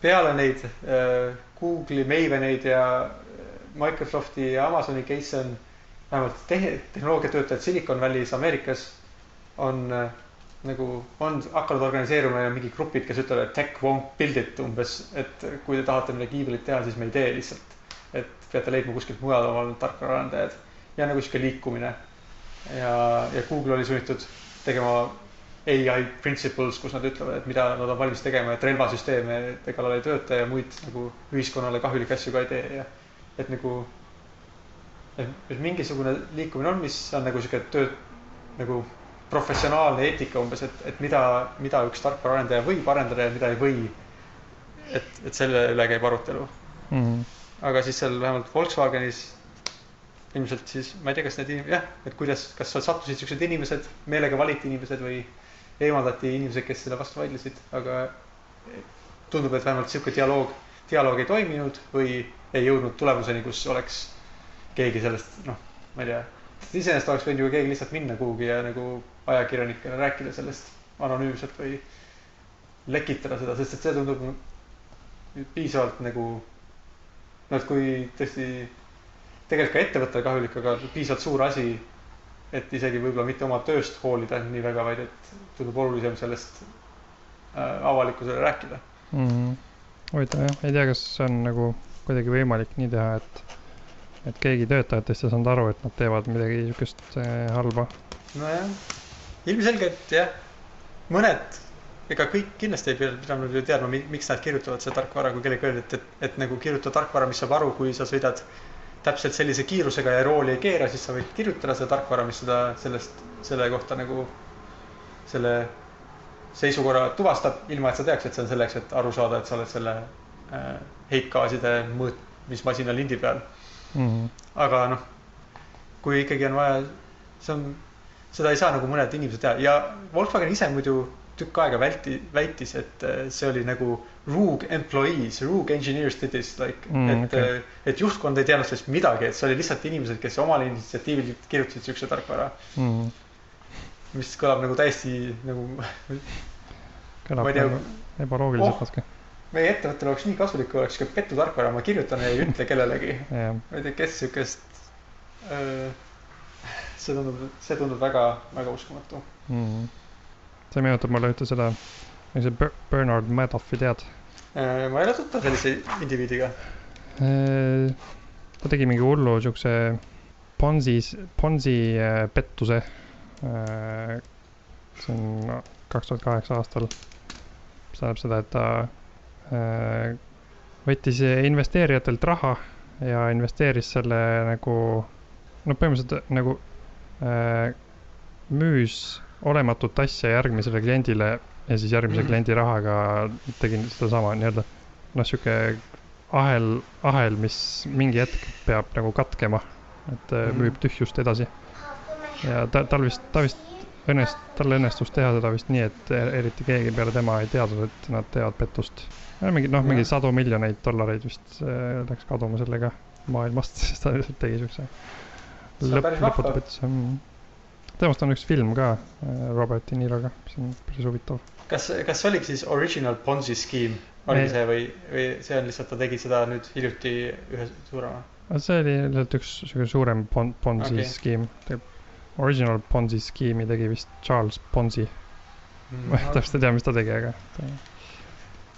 peale neid äh, Google'i, Maveneid ja äh, Microsofti ja Amazoni case on vähemalt te-, tehnoloogiatöötajad Silicon Valley's Ameerikas on äh, nagu, on hakanud organiseeruma ja mingid grupid, kes ütlevad, et tech won't build it umbes, et kui te tahate midagi iibelit teha, siis me ei tee lihtsalt. et peate leidma kuskilt mujal omal tarkvaraarendajad ja nagu sihuke liikumine. ja, ja Google oli sunnitud tegema ai principles, kus nad ütlevad, et mida nad on valmis tegema, et relvasüsteeme kallal ei tööta ja muid nagu ühiskonnale kahjulikke asju ka ei tee ja et nagu, et, mingisugune liikumine on, mis on nagu sihuke töö nagu professionaalne eetika umbes, et, et mida, mida üks tarkvaraarendaja võib arendada ja mida ei või. et, et selle üle käib arutelu, Mm. aga siis seal vähemalt Volkswagenis ilmselt siis ma ei tea, kas need jah, et kuidas, kas sattusid siuksed inimesed, meelega valiti inimesed või eemaldati inimesed, kes selle vastu vaidlesid, aga tundub, et vähemalt sihuke dialoog, dialoog ei toiminud või ei jõudnud tulemuseni, kus oleks keegi sellest, noh, ma ei tea. iseenesest oleks võinud ju keegi lihtsalt minna kuhugi ja nagu ajakirjanikele rääkida sellest anonüümselt või lekitada seda, sest et see tundub piisavalt nagu noh, et kui tõesti tegelikult ka ettevõttele kahjulik, aga piisavalt suur asi, et isegi võib-olla mitte oma tööst hoolida nii väga, vaid et tundub olulisem sellest äh, avalikkusele rääkida. Mm. huvitav jah, ei tea, kas see on nagu kuidagi võimalik nii teha, et, et keegi töötajatest ei saanud aru, et nad teevad midagi niisugust äh, halba. nojah, ilmselgelt jah, mõned, ega kõik kindlasti ei pidanud ju teadma, miks nad kirjutavad seda tarkvara, kui kellelegi öeldi, et, et, et nagu kirjuta tarkvara, mis saab aru, kui sa sõidad täpselt sellise kiirusega ja rooli ei keera, siis sa võid kirjutada seda tarkvara, mis seda sellest, selle kohta nagu selle seisukorra tuvastab, ilma et sa teaks, et see on selleks, et aru saada, et sa oled selle äh, heitgaaside mõõtmismasina lindi peal. Mm. aga noh, kui ikkagi on vaja, see on, seda ei saa nagu mõned inimesed teha ja Volkswagen ise muidu tükk aega välti, väitis, et äh, see oli nagu rogue employees, rogue engineers did this like Mm, et okay., et juhtkond ei teadnud sellest midagi, et see oli lihtsalt inimesed, kes omal initsiatiivil kirjutasid siukse tarkvara, Mm. Mis kõlab nagu täiesti nagu kõlab *laughs* tea- nagu ebaloogiliselt Oh. natuke. meie ettevõttele oleks nii kasulik, kui oleks siuke petutarkvara, ma kirjutan ja ei ütle kellelegi. *laughs* jah, ma ei tea, kes siukest, see tundub, see tundub väga, väga uskumatu. mm. see meenutab mulle ühte seda, see Ber- Bernard Madoffi tead? Äh, ma ei ole tuttav sellise indiviidiga. ta tegi mingi hullu siukse Ponzi, Ponzi äh, pettuse. See on kaks tuhat kaheksa aastal. mis tähendab seda, et ta äh, võttis investeerijatelt raha ja investeeris selle nagu, no põhimõtteliselt nagu äh, müüs olematut asja järgmisele kliendile ja siis järgmise Mhm. kliendi rahaga tegi sedasama nii-öelda noh, sihuke ahel, ahel, mis mingi hetk peab nagu katkema, et mm. Müüb tühjust edasi. Ja ta, tal vist, ta vist õnnest-, tal õnnestus teha seda vist nii, et e- eriti keegi peale tema ei teadnud, et nad teevad pettust. mingi noh, mingi sadu miljoneid dollareid vist äh, läks kaduma sellega maailmast, *laughs* sest ta lihtsalt tegi siukse See on päris vahva. pettuse mm.. temast on üks film ka äh, Robert De Niroga, mis on päris huvitav. kas, kas see oligi siis original Ponzi scheme, Ei. see või, või see on lihtsalt, ta tegi seda nüüd hiljuti ühe suurema? see oli lihtsalt üks siuke suurem pon-, Ponzi okay. skeem. Original Ponzi skeemi tegi vist Charles Ponzi. ma ei täpselt ei tea, mis ta tegi, aga ta,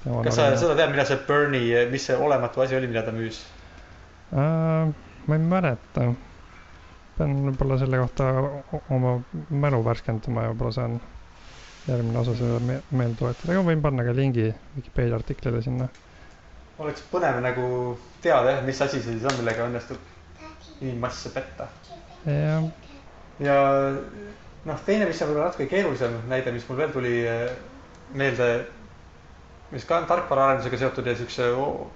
tema kas sa seda tead, mida see Bernie, mis see olematu asi oli, mida ta müüs? äh,? ma ei mäleta. pean võib-olla selle kohta oma mälu värskendama ja võib-olla saan järgmine osa seda me meelde tuletada, aga võin panna ka lingi Vikipeedia artiklile sinna. oleks põnev nagu teada jah, mis asi see siis on, millega õnnestub inimmasse petta. jah, ja noh, teine, mis on võib-olla natuke keerulisem näide, mis mul veel tuli eh, meelde, mis ka on tarkvaraarendusega seotud ja o-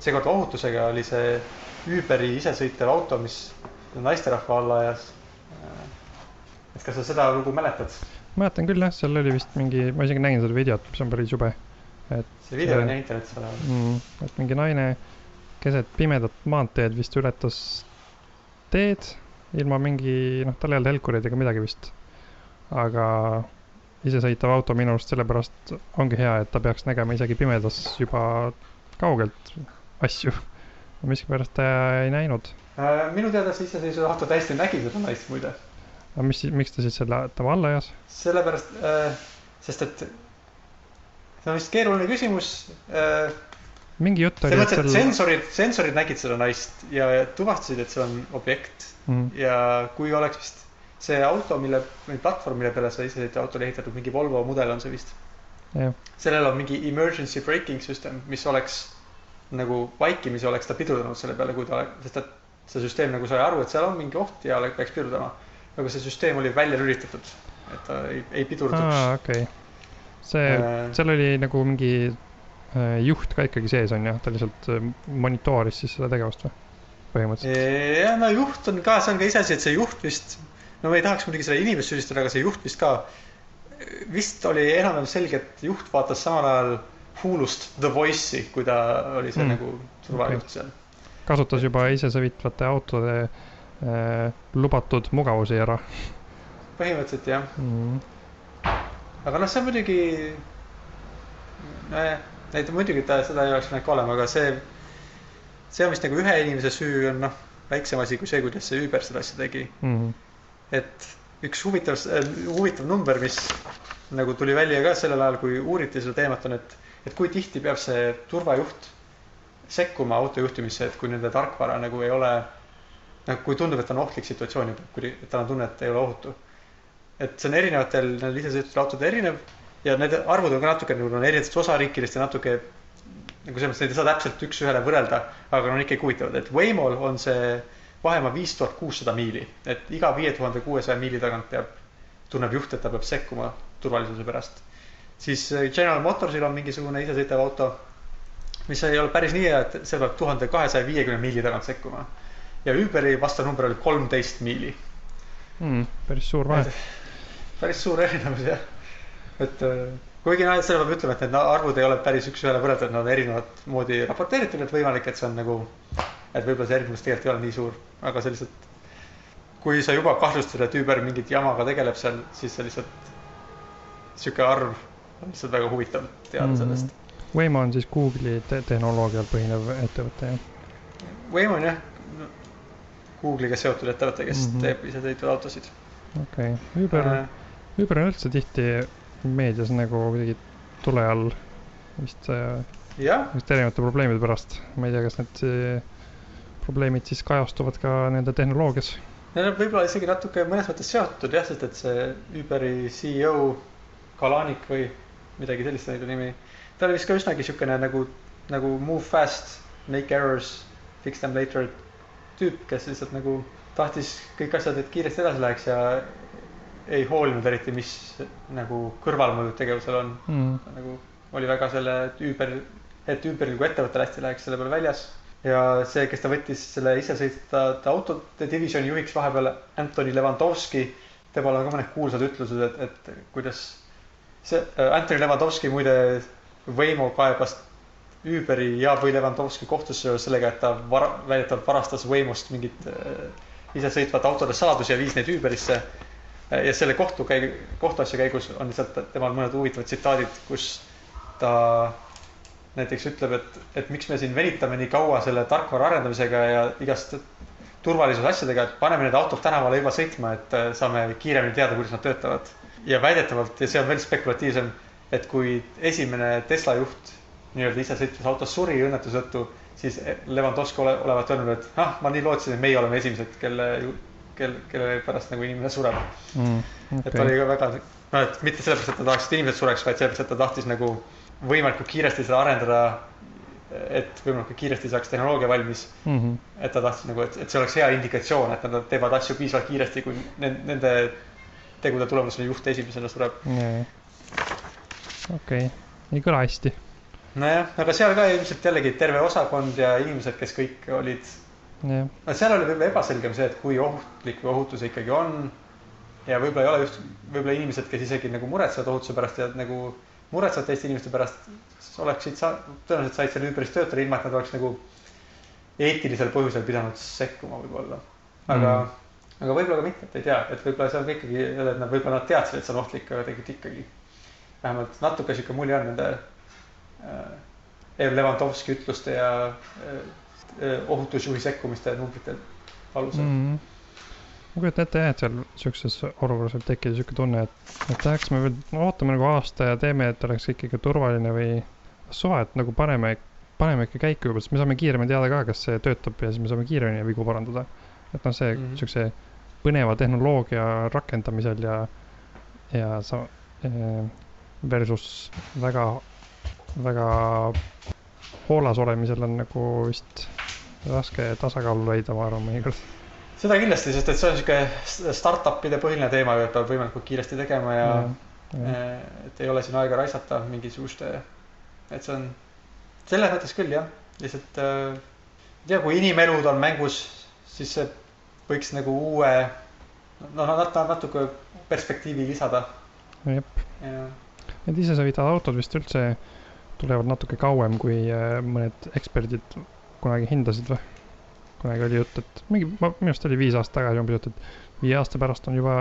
seekord ohutusega, oli see Uberi isesõitev auto, mis naisterahva alla ajas. et kas sa seda lugu mäletad? mäletan küll jah, seal oli vist mingi, ma isegi nägin seda videot, mis on päris jube. et see video on jah internetis olemas. mm,, et mingi naine keset pimedat maanteed vist ületas teed ilma mingi, noh, tal ei olnud helkureid ega midagi vist. aga isesõitev auto minu arust sellepärast ongi hea, et ta peaks nägema isegi pimedas juba kaugelt asju. miskipärast ta ei näinud. Äh, minu teada see iseseisev auto täiesti nägi seda naist muide. aga mis, miks ta siis selle tema alla ajas? sellepärast äh,, sest et see on vist keeruline küsimus äh, mingi jutt oli, selles mõttes, et sensorid, sensorid nägid seda naist ja tuvastasid, et see on objekt mm, ja kui oleks vist see auto, mille või platvorm, mille peale see isesõitev auto oli ehitatud, mingi Volvo mudel on see vist. jah, sellel on mingi emergency braking system, mis oleks nagu vaikimisi oleks ta pidurdanud selle peale, kui ta sest et see süsteem nagu sai aru, et seal on mingi oht ja peaks pidurdama. aga see süsteem oli välja lülitatud, et ta ei, ei pidurduks aa, okei okay.. see, Äh, seal oli nagu mingi juht ka ikkagi sees on ju, ta lihtsalt äh, monitooris siis seda tegevust või? põhimõtteliselt. ja no juht on ka, see on ka iseasi, et see juht vist, no ma ei tahaks muidugi seda inimest süüdistada, aga see juht vist ka, vist oli enam-vähem selge, et juht vaatas samal ajal Hulust The Voice'i, kui ta oli see Mm. nagu turvajuht seal. kasutas juba isesõitvate autode äh, lubatud mugavusi ära põhimõtteliselt jah, mm.. aga noh, see on muidugi, nojah, et muidugi ta seda ei oleks pidanud ka olema, aga see, see on vist nagu ühe inimese süü on noh, väiksem asi kui see, kuidas see Uber seda asja tegi. Mm. et üks huvitav, huvitav number, mis nagu tuli välja ka sellel ajal, kui uuriti seda teemat, on, et, et kui tihti peab see turvajuht sekkuma auto juhtimisse, et kui nende tarkvara nagu ei ole, nagu kui tundub, et on ohtlik situatsioon juba, kui tal on tunne, et ei ole ohutu. et see on erinevatel nendel isesõitvatel autodel erinev ja need arvud on ka natuke nagu on erinevatest osariikidest ja natuke nagu selles mõttes neid ei saa täpselt üks-ühele võrrelda, aga on ikkagi huvitavad, et Waymol on see vahemaa viis tuhat kuussada miili, et iga viie tuhande kuuesaja miili tagant peab, tunneb juht, et ta peab sekkuma turvalisuse pärast. siis äh, General Motorsil on mingisugune isesõitev auto, mis ei ole päris nii hea, et see peab tuhande kahesaja viiekümne miili tagant sekkuma. ja Uberi vastav number oli kolmteist miili. Mm, päris suur vahe. päris suur erinevus jah. Et äh, kuigi noh, selle peab ütlema, et need arvud ei ole päris üks-ühele võrreldavad, nad on erinevat moodi raporteeritud, et võimalik, et see on nagu, et võib-olla see erinevus tegelikult ei ole nii suur, aga see lihtsalt, kui sa juba kahtlustad, et Uber mingit jamaga tegeleb seal, siis see lihtsalt, sihuke arv on lihtsalt väga huvitav teada Mhm. sellest. Waymo on siis Google'i te tehnoloogial põhinev ettevõte jah. Waymo on jah, Google'iga seotud ettevõte, kes mm. -hmm. teeb iseseisvaid autosid. okei okay., Uber äh., Uber on üldse tihti meedias nagu kuidagi tule all vist äh, vist erinevate probleemide pärast. ma ei tea, kas need äh, probleemid siis kajastuvad ka nende tehnoloogias. Need on võib-olla isegi natuke mõnes mõttes seotud jah, sest et see Uberi CEO Kalanik või midagi sellist oli ta nimi. ta oli vist ka üsnagi siukene nagu, nagu move fast, make errors, fix them later tüüp, kes lihtsalt nagu tahtis kõik asjad, et kiiresti edasi läheks ja ei hoolinud eriti, mis nagu kõrvalmõjud tegevusel on. Mm. nagu oli väga selle, et Uber, et Uberil kui ettevõttel hästi läheks selle peale väljas. ja see, kes ta võttis selle isesõitvate autode divisjoni juhiks vahepeal, Anthony Levanovski, temal on ka mõned kuulsad ütlused, et, et kuidas see äh, Anthony Levanovski muide Waymo kaebas Uberi ja, või Levanovski kohtusse sellega, et ta vara, väidetavalt varastas Waymost mingit äh, isesõitvate autode saadusi ja viis neid Uberisse. Ja selle kohtu käigu, kohtuasja käigus on lihtsalt temal mõned huvitavad tsitaadid, kus ta näiteks ütleb, et, et miks me siin venitame nii kaua selle tarkvara arendamisega ja igast turvalisuse asjadega, et paneme need autod tänavale juba sõitma, et äh, saame kiiremini teada, kuidas nad töötavad. ja väidetavalt ja see on veel spekulatiivsem, et kui esimene Tesla juht nii-öelda isesõitvas autos suri õnnetuse tõttu, siis Levanovski ole, olevat öelnud, et ah, ma nii lootsin, et meie oleme esimesed, kelle, kel, kelle pärast nagu inimene sureb. Mm. et Okay. oli ka väga, noh, et mitte sellepärast, et ta tahaks, et inimesed sureks, vaid sellepärast, et ta tahtis nagu võimalikult kiiresti seda arendada et võimalikult kiiresti saaks tehnoloogia valmis mm. -hmm. et ta tahtis nagu, et, et see oleks hea indikatsioon, et nad teevad asju piisavalt kiiresti, kui nende, tegude tulemusel juht esimesena sureb. okei okay., ei kõla hästi. nojah, aga seal ka ilmselt jällegi terve osakond ja inimesed, kes kõik olid, no seal oli võib-olla ebaselgem see, et kui ohtlik või ohutu see ikkagi on. ja võib-olla ei ole just, võib-olla inimesed, kes isegi nagu muretsevad ohutuse pärast ja nagu muretsevad teiste inimeste pärast, oleksid sa-, tõenäoliselt said seal ümbris töötada, ilma et nad oleks nagu eetilisel põhjusel pidanud sekkuma võib-olla. aga Mm. aga võib-olla ka mitte, et ei tea, et võib-olla see on ka ikkagi, et nad võib-olla nad teadsid, et see on ohtlik, aga tegid ikkagi. vähemalt natuke sihuke mulje on nende äh, Levanovski ütluste ja äh, ohutusjuhi sekkumiste numbrite alusel mm.. mm. -hmm. ma kujutan ette jah, et seal siukses olukorras võib tekkida siuke tunne, et, et tahaks me veel, ootame nagu aasta ja teeme, et oleks ikkagi turvaline või suva, et nagu paneme, paneme ikka käiku juba, sest me saame kiiremini teada ka, kas see töötab ja siis me saame kiiremini vigu parandada. et noh, see mm. -hmm. siukse põneva tehnoloogia rakendamisel ja, ja sa eh, versus väga, väga hoolas olemisel on nagu vist raske tasakaalu leida, ma arvan, mõnikord. seda kindlasti, sest et see on sihuke startup'ide põhiline teema et peab võimalikult kiiresti tegema ja, ja. ja, et ei ole siin aega raisata mingisuguste, et see on selles mõttes küll jah, lihtsalt äh, ei tea, kui inimelud on mängus, siis see võiks nagu uue, noh nat-, natuke perspektiivi lisada jep. ja Need isesõitvad autod vist üldse tulevad natuke kauem, kui äh, mõned eksperdid kunagi hindasid või? kunagi oli jutt, et mingi, minu arust oli viis aastat tagasi umbes jutt, et viie aasta pärast on juba,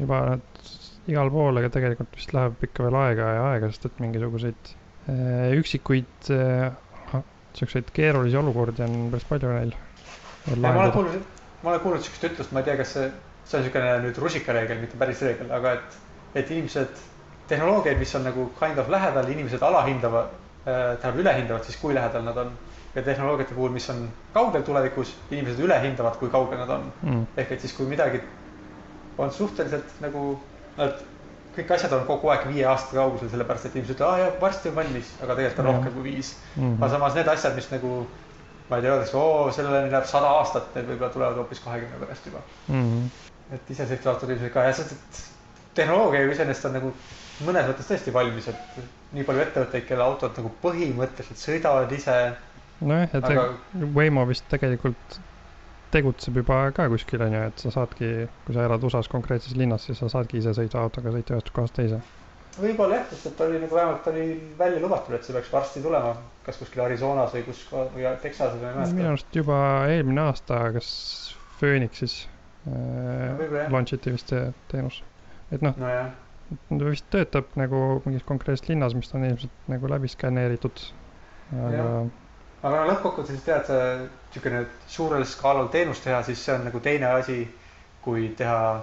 juba nad igal pool, aga tegelikult vist läheb ikka veel aega ja aega, sest et mingisuguseid äh, üksikuid äh, siukseid keerulisi olukordi on päris palju neil. ma olen kuulnud, ma olen kuulnud sihukest ütlust, ma ei tea, kas see, see on niisugune nüüd rusikareegel, mitte päris reegel, aga et, et inimesed, tehnoloogiaid, mis on nagu kind of lähedal, inimesed alahindavad äh,, tähendab ülehindavad siis, kui lähedal nad on. ja tehnoloogiate puhul, mis on kaugel tulevikus, inimesed ülehindavad, kui kaugel nad on. mm,. ehk et siis, kui midagi on suhteliselt nagu, et kõik asjad on kogu aeg viie aasta kaugusel, sellepärast et inimesed ütlevad, aa jah, varsti on valmis, aga tegelikult on Jah. rohkem kui viis Mm aga samas need asjad, mis nagu ma ei tea, öeldakse, oo, sellele läheb sada aastat, need võib-olla tulevad hoopis kahekümne pärast juba. mm, et isesõitvad autod ilmselt ka ja sest, et tehnoloogia ju iseenesest on nagu mõnes mõttes tõesti valmis, et nii palju ettevõtteid, kelle autod nagu põhimõtteliselt sõidavad ise, nojah, et aga Waymo vist tegelikult tegutseb juba ka kuskil on ju, et sa saadki, kui sa elad USA-s konkreetses linnas, siis sa saadki isesõitva autoga sõita ühest kohast teise. võib-olla jah, sest et oli nagu vähemalt oli välja lubatud, et see peaks varsti tulema, kas kuskil Arizonas või kus või Texases või ma ei minu mäleta. arust juba eelmine aasta, kas Phoenixis äh, launch iti vist see teenus. et noh, nojah, ta vist töötab nagu mingis konkreetses linnas, mis on ilmselt nagu läbi skaneeritud. aga aga no lõppkokkuvõttes tead sa, niisugune suurel skaalal teenust teha, siis see on nagu teine asi, kui teha.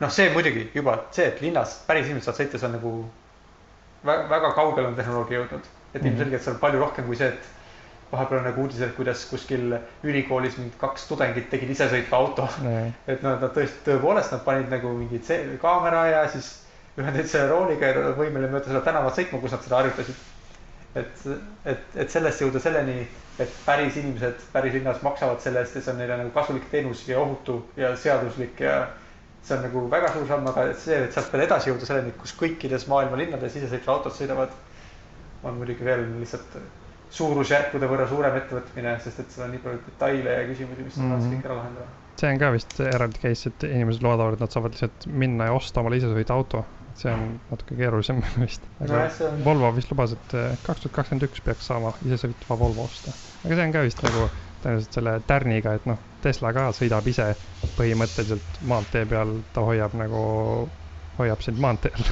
noh, see muidugi juba see, et linnas päris inimesed saavad sõita, see on nagu väga, väga kaugele on tehnoloogia jõudnud. et Mhm. ilmselgelt see on palju rohkem kui see, et vahepeal on nagu uudised, kuidas kuskil ülikoolis mingid kaks tudengit tegid isesõitva auto. nee, et nad, nad tõesti, tõepoolest, nad panid nagu mingi kaamera ja siis ühed olid selle rooliga ja võimeline mööda seda tänavat sõitma, kus nad seda harjutasid. et, et, et sellest jõuda selleni, et päris inimesed päris linnas maksavad selle eest ja see on neile nagu kasulik teenus ja ohutu ja seaduslik ja see on nagu väga suur samm, aga see, et sealt veel edasi jõuda selleni, kus kõikides maailma linnades isesõitvad autod sõidavad, on muidugi veel lihtsalt suurusjärkude võrra suurem ettevõtmine, sest et seal on nii palju detaile ja küsimusi, mis mm. -hmm. kõik ära lahendada. See on ka vist eraldi case, et inimesed loodavad, et nad saavad lihtsalt minna ja osta omale isesõitva auto. see on natuke keerulisem *laughs* vist. aga see on- Volvo vist lubas, et eh, kaks tuhat kakskümmend üks peaks saama isesõitva Volvo osta. aga see on ka vist nagu tõenäoliselt selle tärniga, et noh, Tesla ka sõidab ise põhimõtteliselt maantee peal, ta hoiab nagu, hoiab sind maanteel.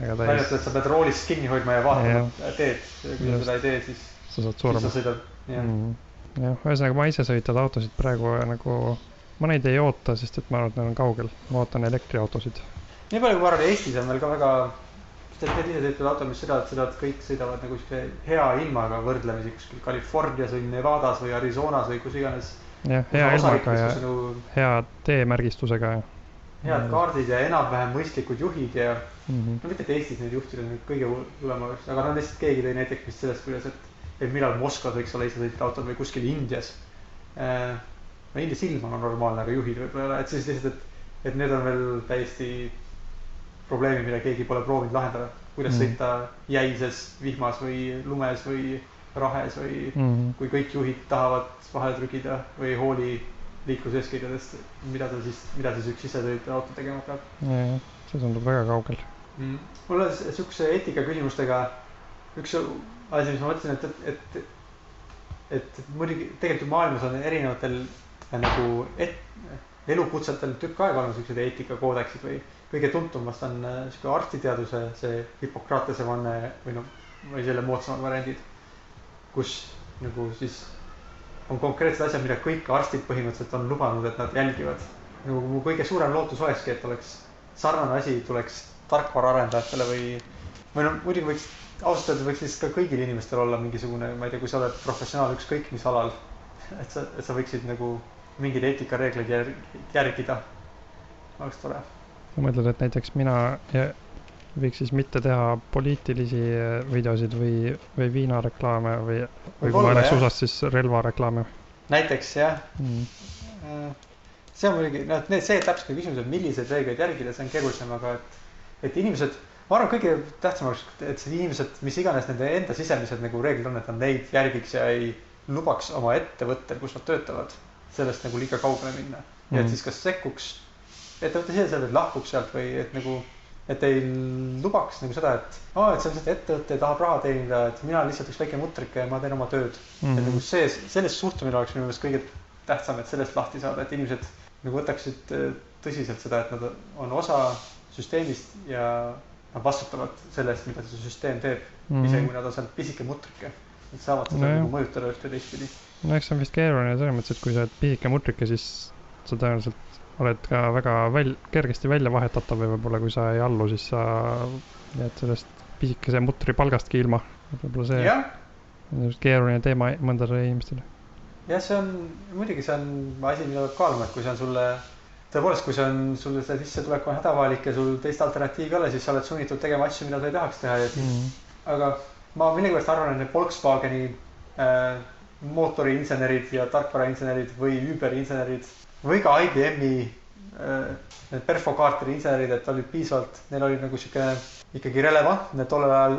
arvatud, et sa pead roolist kinni hoidma ja vaatama teed, kui sa seda ei tee, siis, sa saad sõidad, jah. mm.. jah, ühesõnaga ma isesõitvaid autosid praegu nagu, ma neid ei oota, sest et ma arvan, et need on kaugel, ma ootan elektriautosid. nii palju, kui ma arvan, Eestis on veel ka väga, sest et need isesõitvad autod, mis sõidavad, sõidavad kõik sõidavad nagu siukse hea ilmaga võrdlemisi kuskil Californias või Nevadas või Arizonas või kus iganes. jah, hea ilmaga ja hea teemärgistusega head kaardid ja enam-vähem mõistlikud juhid ja mm. -hmm. no mitte, et Eestis neid juhtida nüüd kõige hullem aga no lihtsalt keegi tõi näiteks vist sellest, kuidas, et et millal Moskvas võiks olla isesõitvad autod või kuskil Indias äh,. No Indias ilm on normaalne, aga juhid võib-olla et siis lihtsalt, et, et need on veel täiesti probleemid, mida keegi pole proovinud lahendada. kuidas Mm. sõita jäises vihmas või lumes või rahes või mm.. kui kõik juhid tahavad vahele trükida või ei hooli liikluseeskirjadest, mida ta siis, mida siis üks sisesõitev auto tegema peab jah, see tundub väga kaugel. mm.. mul on siukse eetikaküsimustega üks asi, mis ma mõtlesin, et, et, et, et muidugi tegelikult ju maailmas on erinevatel nagu et, elukutsetel tükk aega olnud siuksed eetikakoodeksid või kõige tuntum vast on äh, sihuke arstiteaduse see Hippokratese vanne või noh, või selle moodsamad variandid, kus nagu siis on konkreetsed asjad, mida kõik arstid põhimõtteliselt on lubanud, et nad jälgivad. nagu mu kõige suurem lootus olekski, et oleks sarnane asi tuleks tarkvaraarendajatele või, või noh, muidugi võiks, ausalt öeldes võiks siis ka kõigil inimestel olla mingisugune, ma ei tea, kui sa oled professionaal ükskõik mis alal. *laughs* et sa, et sa võiksid nagu mingeid eetikareegleid jär, järgida. oleks tore. sa mõtled, et näiteks mina ja- võiks siis mitte teha poliitilisi eh, videosid või, või viinareklaame või, või kui ma oleks. USA-s, siis relvareklaame näiteks jah mm.. see on muidugi, noh, see täpselt küsimus, et milliseid reegleid järgida, see on keerulisem, aga et, et inimesed, ma arvan, kõige tähtsam oleks, et see inimesed, mis iganes nende enda sisemised nagu reeglid on, et nad neid järgiks ja ei lubaks oma ettevõttel, kus nad töötavad, sellest nagu liiga kaugele minna mm.. ja Mhm. et siis kas sekkuks ettevõtte siseselt, et lahkuks sealt või et nagu, et ei lubaks nagu seda, et aa, et see on lihtsalt ettevõte tahab raha teenida, et mina olen lihtsalt üks väike mutrike ja ma teen oma tööd mm.. et nagu Mm. see, sellest suhtumine oleks minu meelest kõige tähtsam, et sellest lahti saada, et inimesed nagu võtaksid äh, tõsiselt seda, et nad on osa süsteemist ja nad vastutavad selle eest, mida see süsteem teeb mm., Mhm. isegi kui nad on seal pisike mutrike. Nad saavad seda Nojah. nagu mõjutada ühte või teistpidi. No eks see on vist keeruline selles mõttes, et kui sa oled pisike mutrike, siis sa tõenäoliselt oled ka väga väl-, kergesti välja vahetatav ja võib-olla kui sa ei allu, siis sa jääd sellest pisikese mutri palgastki ilma. võib-olla see jah, on keeruline teema mõndadele inimestele. jah, see on muidugi, see on asi, mida peab kaaluma, et kui see on sulle tõepoolest, kui see on sulle see sissetulek on hädavajalik ja sul teist alternatiivi ei ole, siis sa oled sunnitud tegema asju, mida sa ei tahaks teha ja siis Mm. aga ma millegipärast arvan, et need Volkswageni äh, mootoriinsenerid ja tarkvarainsenerid või Uberi insenerid või ka IBM-i äh, need perfokaartide insenerid, et olid piisavalt, neil oli nagu sihuke ikkagi relevantne tollel ajal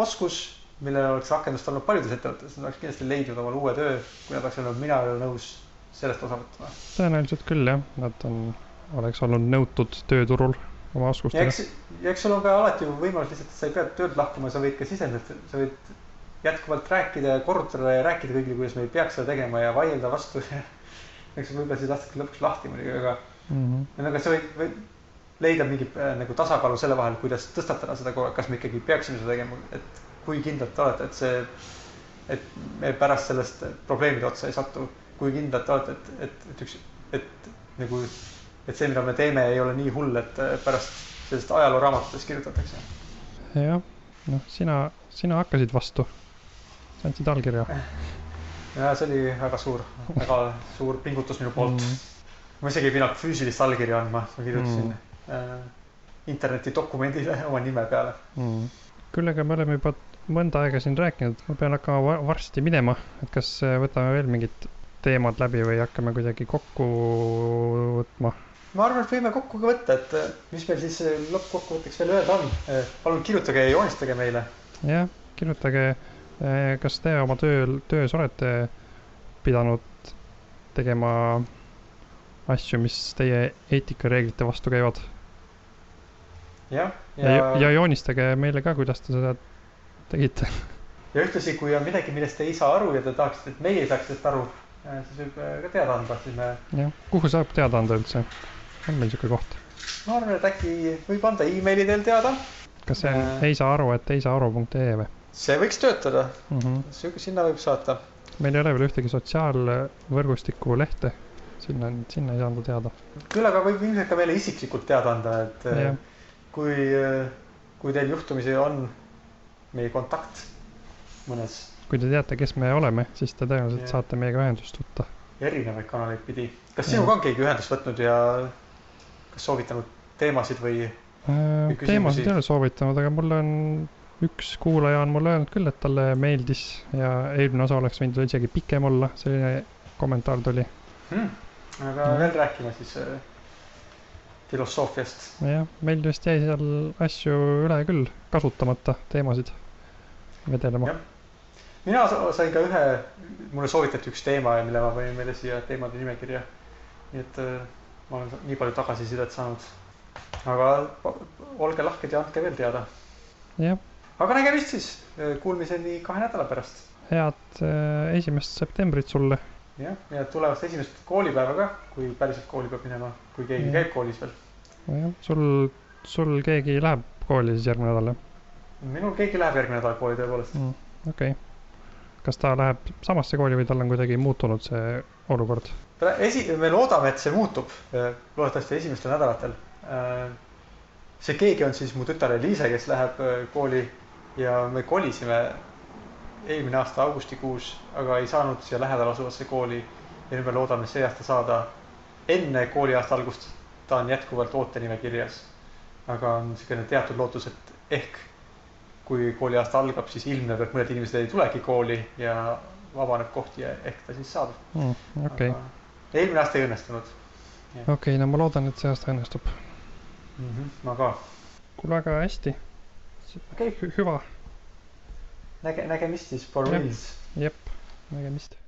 oskus, millel oleks rakendust olnud paljudes ettevõtetes, nad oleks kindlasti leidnud omale uue töö, kui nad oleks öelnud, mina ei ole nõus sellest osa võtma. tõenäoliselt küll jah, nad on, oleks olnud nõutud tööturul oma ja oskustega. eks, ja eks sul on ka alati võimalus lihtsalt, sa ei pea töölt lahkuma, sa võid ka sisemiselt, sa võid jätkuvalt rääkida ja korrutada ja rääkida kõigile, kuidas me ei peaks seda tegema ja vaielda vastu. *laughs* eks võib-olla siis lastakse lõpuks lahti muidugi, aga, Mhm. aga sa võid, võid leida mingi äh, nagu tasakaalu selle vahel, kuidas tõstatada seda kas me ikkagi peaksime seda tegema, et kui kindlad te olete, et see, et me pärast sellest probleemide otsa ei satu. kui kindlad te olete, et, et, et üks, et nagu, et see, mida me teeme, ei ole nii hull, et äh, pärast sellest ajalooraamatutes kirjutatakse. jah, noh, sina, sina hakkasid vastu. Andsid allkirja ja see oli väga suur, väga suur pingutus minu poolt mm.. mm.. ma isegi ei pidanud füüsilist allkirja andma, ma kirjutasin Mm. mm. äh, internetidokumendile oma nime peale. Mm. küll aga me oleme juba mõnda aega siin rääkinud, ma pean hakkama va- varsti minema, et kas äh, võtame veel mingid teemad läbi või hakkame kuidagi kokku võtma? ma arvan, et võime kokku ka võtta, et äh, mis meil siis äh, lõppkokkuvõtteks veel öelda on. palun kirjutage ja joonistage meile. jah, kirjutage, kas te oma tööl, töös olete pidanud tegema asju, mis teie eetikareeglite vastu käivad jah, ja, ja, ja, joonistage meile ka, kuidas te seda tegite. ja ühtlasi, kui on midagi, millest te ei saa aru ja te tahaksite, et meie saaks sellest aru, siis võib äh, ka teada anda, siis me, jah, kuhu saab teada anda üldse? on meil sihuke koht? ma arvan, et äkki võib anda emaili teel teada. kas see on Äh. ei saa aru, et ei saa aru.ee või see võiks töötada, mm? -hmm. sinna võib saata meil ei ole veel ühtegi sotsiaalvõrgustiku lehte, sinna, sinna ei saanud teada. küll aga võib ilmselt ka meile isiklikult teada anda, et Jah. äh, kui, kui teil juhtumisi on meie kontakt mõnes kui te teate, kes me oleme, siis te tõenäoliselt Jah. saate meiega ühendust võtta. erinevaid kanaleid pidi. kas sinuga on keegi ühendust võtnud ja kas soovitanud teemasid või Äh, teemasid ei ole soovitanud, aga mulle on üks kuulaja on mulle öelnud küll, et talle meeldis ja eelmine osa oleks võinud isegi pikem olla, selline kommentaar tuli. hmm.. aga Mhm. veel rääkima siis äh, filosoofiast. jah, meil vist jäi seal asju üle küll, kasutamata teemasid vedelema mina sa- sain ka ühe, mulle soovitati üks teema ja mille ma panin meile siia teemade nimekirja. nii et äh, ma olen nii palju tagasisidet saanud. aga olge lahked ja andke veel teada. jah, aga nägemist siis, kuulmiseni kahe nädala pärast. head äh, esimest septembrit sulle. jah, ja tulevast esimest koolipäeva ka, kui päriselt kooli peab minema, kui keegi Jah. käib koolis veel. jah, sul, sul keegi läheb kooli siis järgmine nädal jah minul keegi läheb järgmine nädal kooli tõepoolest. mm,? okei okay.. kas ta läheb samasse kooli või tal on kuidagi muutunud see olukord? esi, me loodame, et see muutub, loodetavasti esimestel nädalatel. see keegi on siis mu tütar Eliise, kes läheb äh, kooli ja me kolisime eelmine aasta augustikuus, aga ei saanud siia lähedal asuvasse kooli. ja nüüd me loodame see aasta saada enne kooliaasta algust. ta on jätkuvalt ootenimekirjas. aga on niisugune teatud lootus, et ehk kui kooliaasta algab, siis ilmneb, et mõned inimesed ei tulegi kooli ja vabaneb koht ja ehk ta siis saab Mm, okei, Aga eelmine aasta ei õnnestunud okei, no ma loodan, et see aasta õnnestub. mm. -hmm, ma ka. kuule, aga hästi, okei okay., hüva, näge-, nägemist siis for reals. jep, nägemist